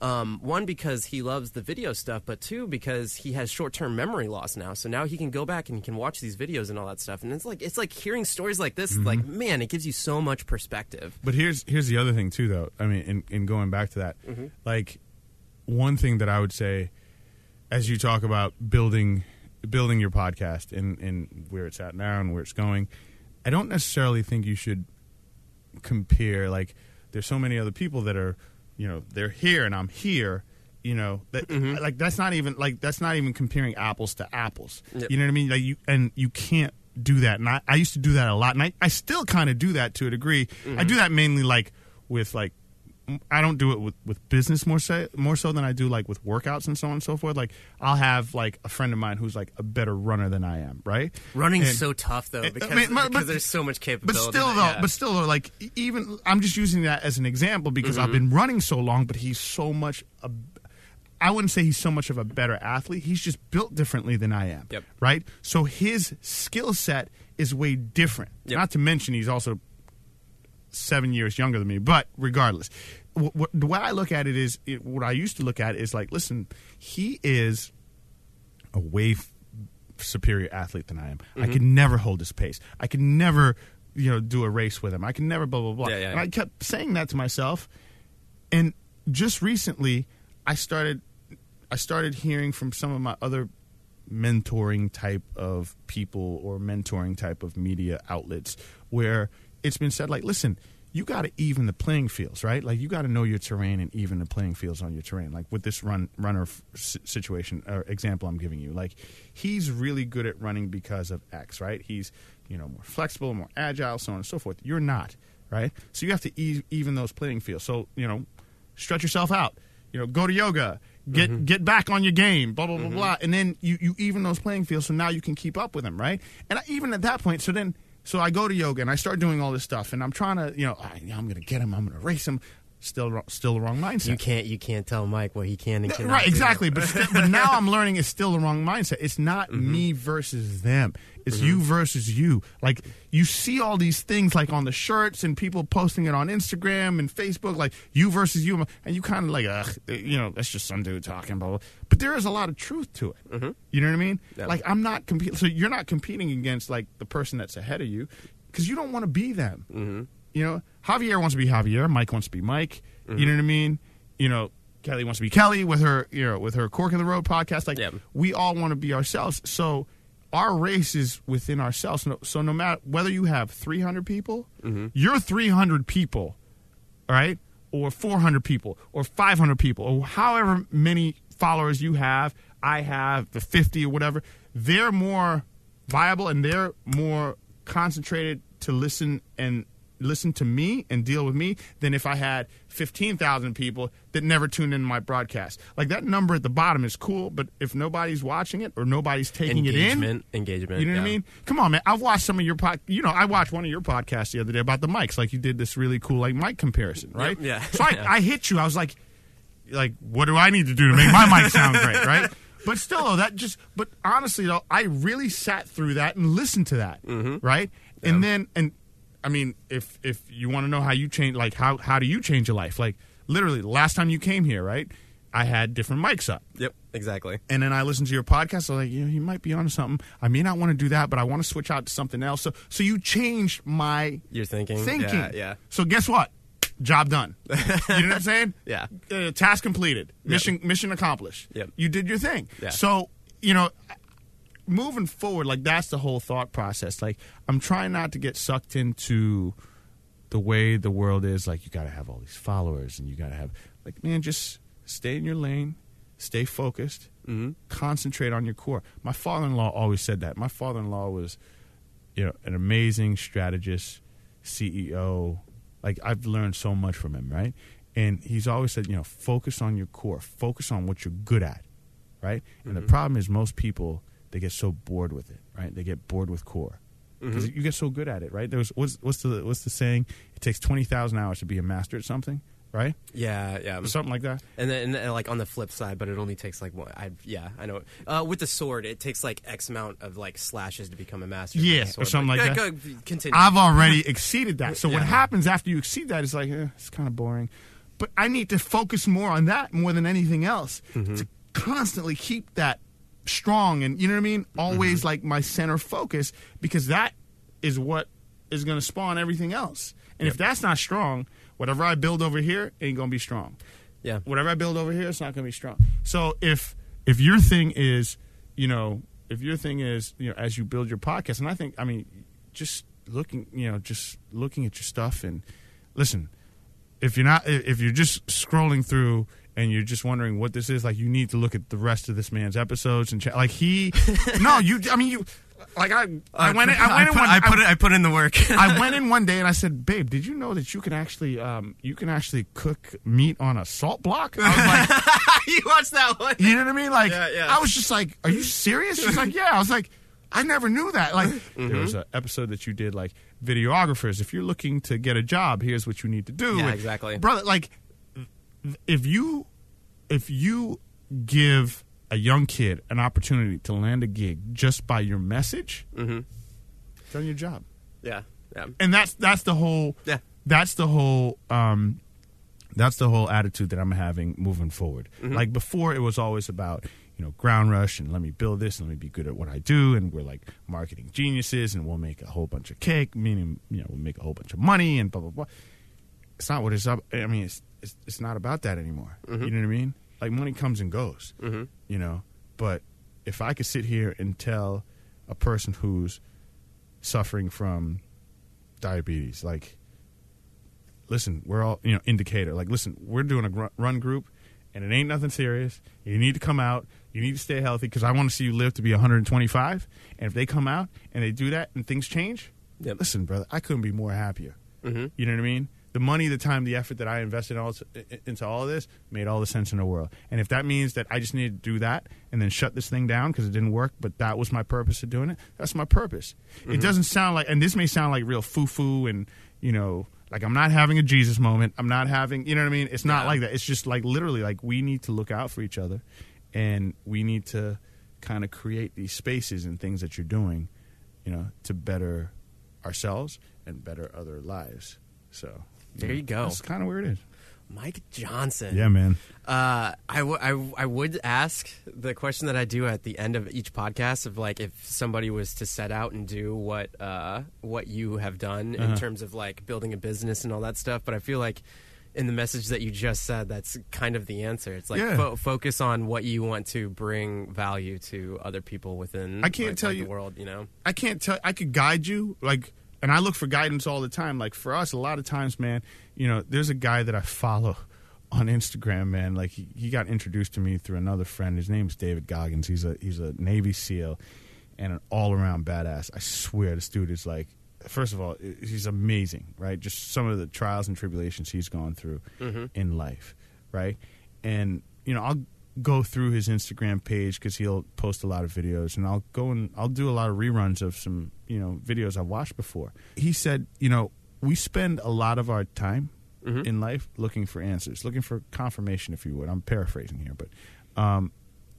Um, one because he loves the video stuff, but two because he has short-term memory loss now. So now he can go back and he can watch these videos and all that stuff. And it's like it's like hearing stories like this. Like man, it gives you so much perspective. But here's here's the other thing too, though. I mean, in, in going back to that, like one thing that I would say, as you talk about building building your podcast and and where it's at now and where it's going, I don't necessarily think you should compare. Like, there's so many other people that are, you know, they're here and I'm here. You know that mm-hmm. like that's not even like that's not even comparing apples to apples. Yep. You know what I mean? Like you and you can't do that. And I, I used to do that a lot, and I, I still kind of do that to a degree. Mm-hmm. I do that mainly like with like I don't do it with, with business more so more so than I do like with workouts and so on and so forth. Like I'll have like a friend of mine who's like a better runner than I am, right? Running And- so tough though I because, mean, but- because but- there's so much capability. But still, though, yeah. but still, though, like even I'm just using that as an example because I've mm-hmm. been running so long. But he's so much. A, I wouldn't say he's so much of a better athlete. He's just built differently than I am. Yep. Right. So his skill set is way different. Yep. Not to mention he's also seven years younger than me. But regardless, what, what, the way I look at it is, it, what I used to look at is like, listen, he is a way f- superior athlete than I am. I Mm-hmm. could never hold his pace. I could never, you know, do a race with him. I could never blah blah blah. Yeah, yeah. And I kept saying that to myself. And just recently, I started, I started hearing from some of my other mentoring type of people or mentoring type of media outlets where it's been said like listen you got to even the playing fields right? Like you got to know your terrain and even the playing fields on your terrain. Like with this run runner situation or example i'm giving you like he's really good at running because of x right? He's you know more flexible more agile so on and so forth. You're not right? So you have to e- even those playing fields. So you know stretch yourself out. You know go to yoga. Get mm-hmm. get back on your game blah blah blah mm-hmm. blah. And then you you even those playing fields so now you can keep up with them right? And I, even at that point so then so i go to yoga and i start doing all this stuff and i'm trying to you know I, i'm gonna get him i'm gonna race him still still the wrong mindset You can't you can't tell Mike what he can and cannot right exactly but, still, but now i'm learning it's still the wrong mindset it's not Mm-hmm. me versus them it's you versus you like you see all these things like on the shirts and people posting it on instagram and facebook like you versus you and you kind of like ugh you know that's just some dude talking blah, blah. but there is a lot of truth to it you know what i mean Mm-hmm. Yeah. like i'm not competing so you're not competing against like the person that's ahead of you because you don't want to be them Mm-hmm. You know, Javier wants to be Javier. Mike wants to be Mike. Mm-hmm. You know what I mean? You know, Kelly wants to be Kelly with her, you know, with her Cork in the Road podcast. Like, Yeah. we all want to be ourselves. So our race is within ourselves. No- So no matter whether you have 300 people, Mm-hmm. you're 300 people, all right? Or 400 people, or 500 people, or however many followers you have, I have, the 50 or whatever, they're more viable and they're more concentrated to listen and listen to me and deal with me than if I had 15,000 people that never tuned in my broadcast. Like that number at the bottom is cool, but if nobody's watching it or nobody's taking it in, engagement engagement you know what I mean? Come on, man. I've watched some of your pod. You know, I watched one of your podcasts the other day about the mics. Like you did this really cool like mic comparison, right? yeah. So I, Yeah. I hit you. I was like, like, what do I need to do to make my mic sound great, right? But still, though, that just. But honestly, though, I really sat through that and listened to that, Mm-hmm. right? And then, and I mean, if if you want to know how you change, like how how do you change your life? Like literally, last time you came here, right? I had different mics up. Yep, exactly. And then I listened to your podcast. I was like, you know, you might be onto something. I may not want to do that, but I want to switch out to something else. So, so you changed my You're thinking. thinking. Yeah, yeah. So guess what? Job done. you know what I'm saying? Yeah. Uh, task completed. Mission mission accomplished. Yep. You did your thing. Yeah. So you know, moving forward, like that's the whole thought process. Like I'm trying not to get sucked into the way the world is. Like you got to have all these followers, and you got to have like man, just stay in your lane, stay focused, Mm-hmm. concentrate on your core. My father-in-law always said that. My father-in-law was, you know, an amazing strategist, CEO. Like I've learned so much from him, right? And he's always said, you know, focus on your core, focus on what you're good at, right? And the problem is most people they get so bored with it, right? They get bored with core because you get so good at it, right? There's what's what's the what's the saying? It takes twenty thousand hours to be a master at something, right? Yeah, yeah. Something like that. And then, and then, like on the flip side, but it only takes like one. I yeah, I know. Uh, with the sword, it takes like X amount of like slashes to become a master. Yeah, or something But like go- that. go- continue. I've already exceeded that. So what happens after you exceed that is like, eh, it's kind of boring. But I need to focus more on that more than anything else Mm-hmm. to constantly keep that strong and you know what I mean? Always Mm-hmm. like my center focus because that is what is going to spawn everything else. And if that's not strong, whatever I build over here ain't going to be strong yeah, whatever I build over here, it's not going to be strong. So if if your thing is, you know, if your thing is, you know, as you build your podcast, and I think, I mean, just looking, you know, just looking at your stuff and listen, if you're not, if you're just scrolling through and you're just wondering what this is, like, you need to look at the rest of this man's episodes and check. Like he, no, you, I mean, you, like I, I went, in, I went in put, one, I put it. I put in the work. I went in one day and I said, "Babe, did you know that you can actually um, you can actually cook meat on a salt block?" I was like, you watched that one? "You know what I mean?" Like, Yeah, yeah. I was just like, "Are you serious?" She's like, "Yeah." I was like, "I never knew that." Like, Mm-hmm. there was an episode that you did like videographers. If you're looking to get a job, here's what you need to do. Yeah, And, exactly. brother. Like, if you if you give a young kid an opportunity to land a gig just by your message, Mm-hmm. done your job Yeah, yeah. and that's that's the whole Yeah. that's the whole um, that's the whole attitude that I'm having moving forward. Like before, it was always about you know ground rush and let me build this and let me be good at what I do, and we're like marketing geniuses, and we'll make a whole bunch of cake, meaning you know we'll make a whole bunch of money and blah blah blah. It's not what it's up. I mean, it's it's, it's not about that anymore. You know what I mean? Like money comes and goes. Mm-hmm. You know, but if I could sit here and tell a person who's suffering from diabetes, like listen, we're all you know indicator. Like, listen, we're doing a gr- run group, and it ain't nothing serious. You need to come out. You need to stay healthy because I want to see you live to be 125. And if they come out and they do that and things change, Yep. listen, brother, I couldn't be more happier. Mm-hmm. You know what I mean? The money, the time, the effort that I invested all, into all of this made all the sense in the world. And if that means that I just need to do that and then shut this thing down because it didn't work, but that was my purpose of doing it, that's my purpose. It mm-hmm. doesn't sound like, and this may sound like real foo foo and, you know, like I'm not having a Jesus moment. I'm not having, you know what I mean? It's not Yeah. like that. It's just like literally like we need to look out for each other and we need to kind of create these spaces and things that you're doing, you know, to better ourselves and better other lives. So There you go. That's kind of where it is. Mike Johnson. Yeah, man. Uh, I, w- I, w- I would ask the question that I do at the end of each podcast of like if somebody was to set out and do what uh, what you have done in Uh-huh. terms of like building a business and all that stuff. But I feel like in the message that you just said, that's kind of the answer. It's like Yeah. fo- focus on what you want to bring value to other people within. I can't like, tell like you- the world. You know. I can't tell. I could guide you, like, and I look for guidance all the time. Like for us, a lot of times, man, you know, there's a guy that I follow on Instagram, man. Like he, he got introduced to me through another friend. His name's David Goggins. He's a he's a Navy SEAL and an all around badass. I swear, this dude is like. First of all, he's amazing, right? Just some of the trials and tribulations he's gone through mm-hmm. in life, right? And you know, I'll go through his Instagram page because he'll post a lot of videos, and I'll go and I'll do a lot of reruns of some you know videos I've watched before. He said, you know, we spend a lot of our time Mhm. in life looking for answers, looking for confirmation, if you would. I'm paraphrasing here, but um,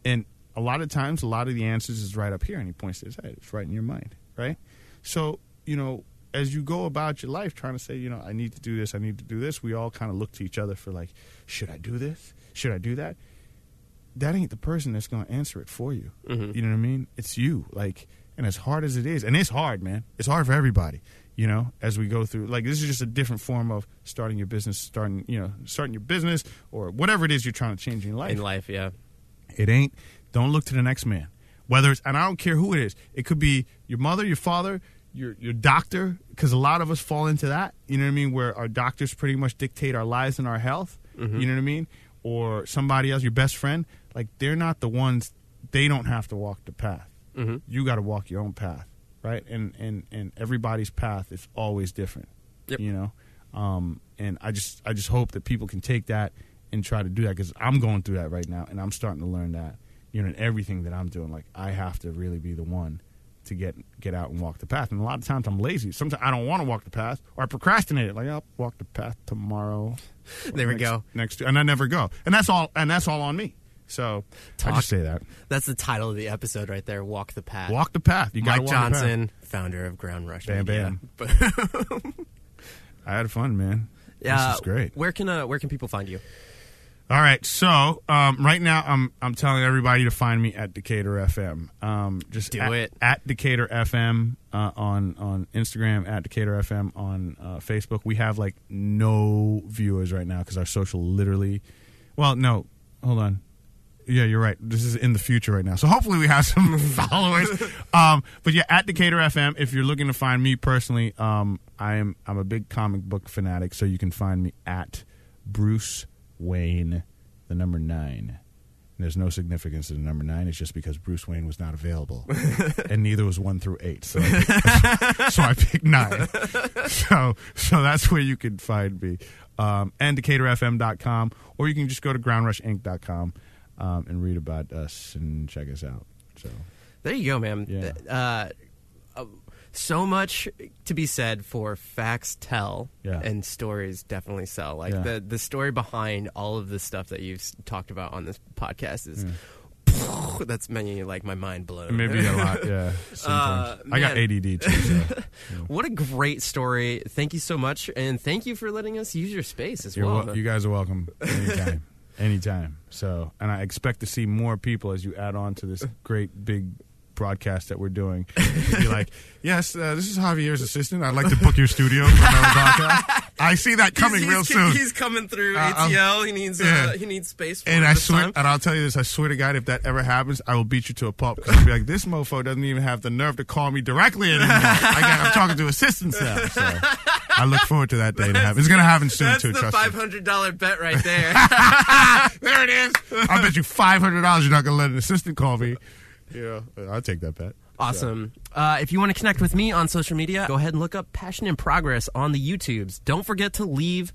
and a lot of times, a lot of the answers is right up here, and he points to his head. It's right in your mind, right? So you know, as you go about your life trying to say, you know, I need to do this, I need to do this, we all kind of look to each other for like, should I do this? Should I do that? That ain't the person that's going to answer it for you. Mhm. You know what I mean? It's you. Like, and as hard as it is, and it's hard, man. It's hard for everybody. You know, as we go through, like this is just a different form of starting your business, starting, you know, starting your business or whatever it is you're trying to change in your life. In life, yeah. It ain't. Don't look to the next man. Whether it's, and I don't care who it is. It could be your mother, your father, your your doctor, because a lot of us fall into that. You know what I mean? Where our doctors pretty much dictate our lives and our health. You know what I mean? Or somebody else, your best friend. Like they're not the ones. They don't have to walk the path. Mm-hmm. You got to walk your own path, right? And and and everybody's path is always different. Yep. You know, um, and I just I just hope that people can take that and try to do that because I'm going through that right now, and I'm starting to learn that. You know, in everything that I'm doing, like I have to really be the one to get get out and walk the path. And a lot of times I'm lazy. Sometimes I don't want to walk the path, or I procrastinate it. Like I'll walk the path tomorrow. There we next, go. Next, and I never go, and that's all. And that's all on me. So I Talk- just say that. That's the title of the episode right there. Walk the path. Walk the path. You got Mike Johnson, founder of Ground Rush. Bam, Media. I had fun, man. Yeah, This is great. Where can uh, where can people find you? All right, so um, right now I'm I'm telling everybody to find me at Decatur FM. Um, just Do at, it. at Decatur FM uh, on on Instagram at Decatur FM on uh, Facebook. We have like no viewers right now because our social literally. Well, no, hold on. Yeah, you're right. This is in the future right now, so hopefully we have some followers. Um, but yeah, at Decatur FM. If you're looking to find me personally, um, I am I'm a big comic book fanatic, so you can find me at Bruce Wayne, the number nine. And there's no significance to the number nine. It's just because Bruce Wayne was not available, and neither was one through eight. So, I picked, so I picked nine. So, so that's where you can find me, um, and DecaturFM.com, or you can just go to GroundRushInc.com um, and read about us and check us out. So, There you go, man. Yeah. Uh, uh, so much to be said for facts tell Yeah. and stories definitely sell. Like Yeah. the the story behind all of the stuff that you've talked about on this podcast is Yeah. That's many like my mind blown. Maybe a lot, yeah. Uh, Sometimes. I got. ADD too. So. What a great story! Thank you so much, and thank you for letting us use your space as You're well. wel- you guys are welcome anytime. Anytime. So, and I expect to see more people as you add on to this great big broadcast that we're doing. Be like, yes, uh, this is Javier's assistant. I'd like to book your studio for another podcast. I see that coming he's, real soon. He's coming through Uh, um, ATL. he needs yeah. uh, he needs space. For and I swear, time. and I'll tell you this: I swear to God, if that ever happens, I will beat you to a pulp. Because I'll be like, this mofo doesn't even have the nerve to call me directly anymore. I got, I'm talking to assistants now. So I look forward to that day to happen. It's going to happen soon That's too. the trust five hundred dollar bet right there. There it is. I bet you five hundred dollars you're not going to let an assistant call me. Yeah, I'll take that bet. Awesome. Uh, if you want to connect with me on social media, go ahead and look up Passion in Progress on the YouTubes. Don't forget to leave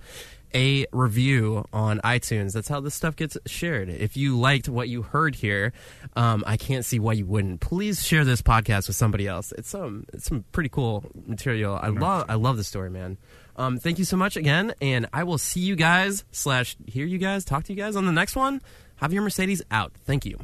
a review on iTunes. That's how this stuff gets shared. If you liked what you heard here, um, I can't see why you wouldn't. Please share this podcast with somebody else. It's some it's some pretty cool material. I love I love the story, man. Um, thank you so much again, and I will see you guys slash hear you guys talk to you guys on the next one. Have your Mercedes out. Thank you.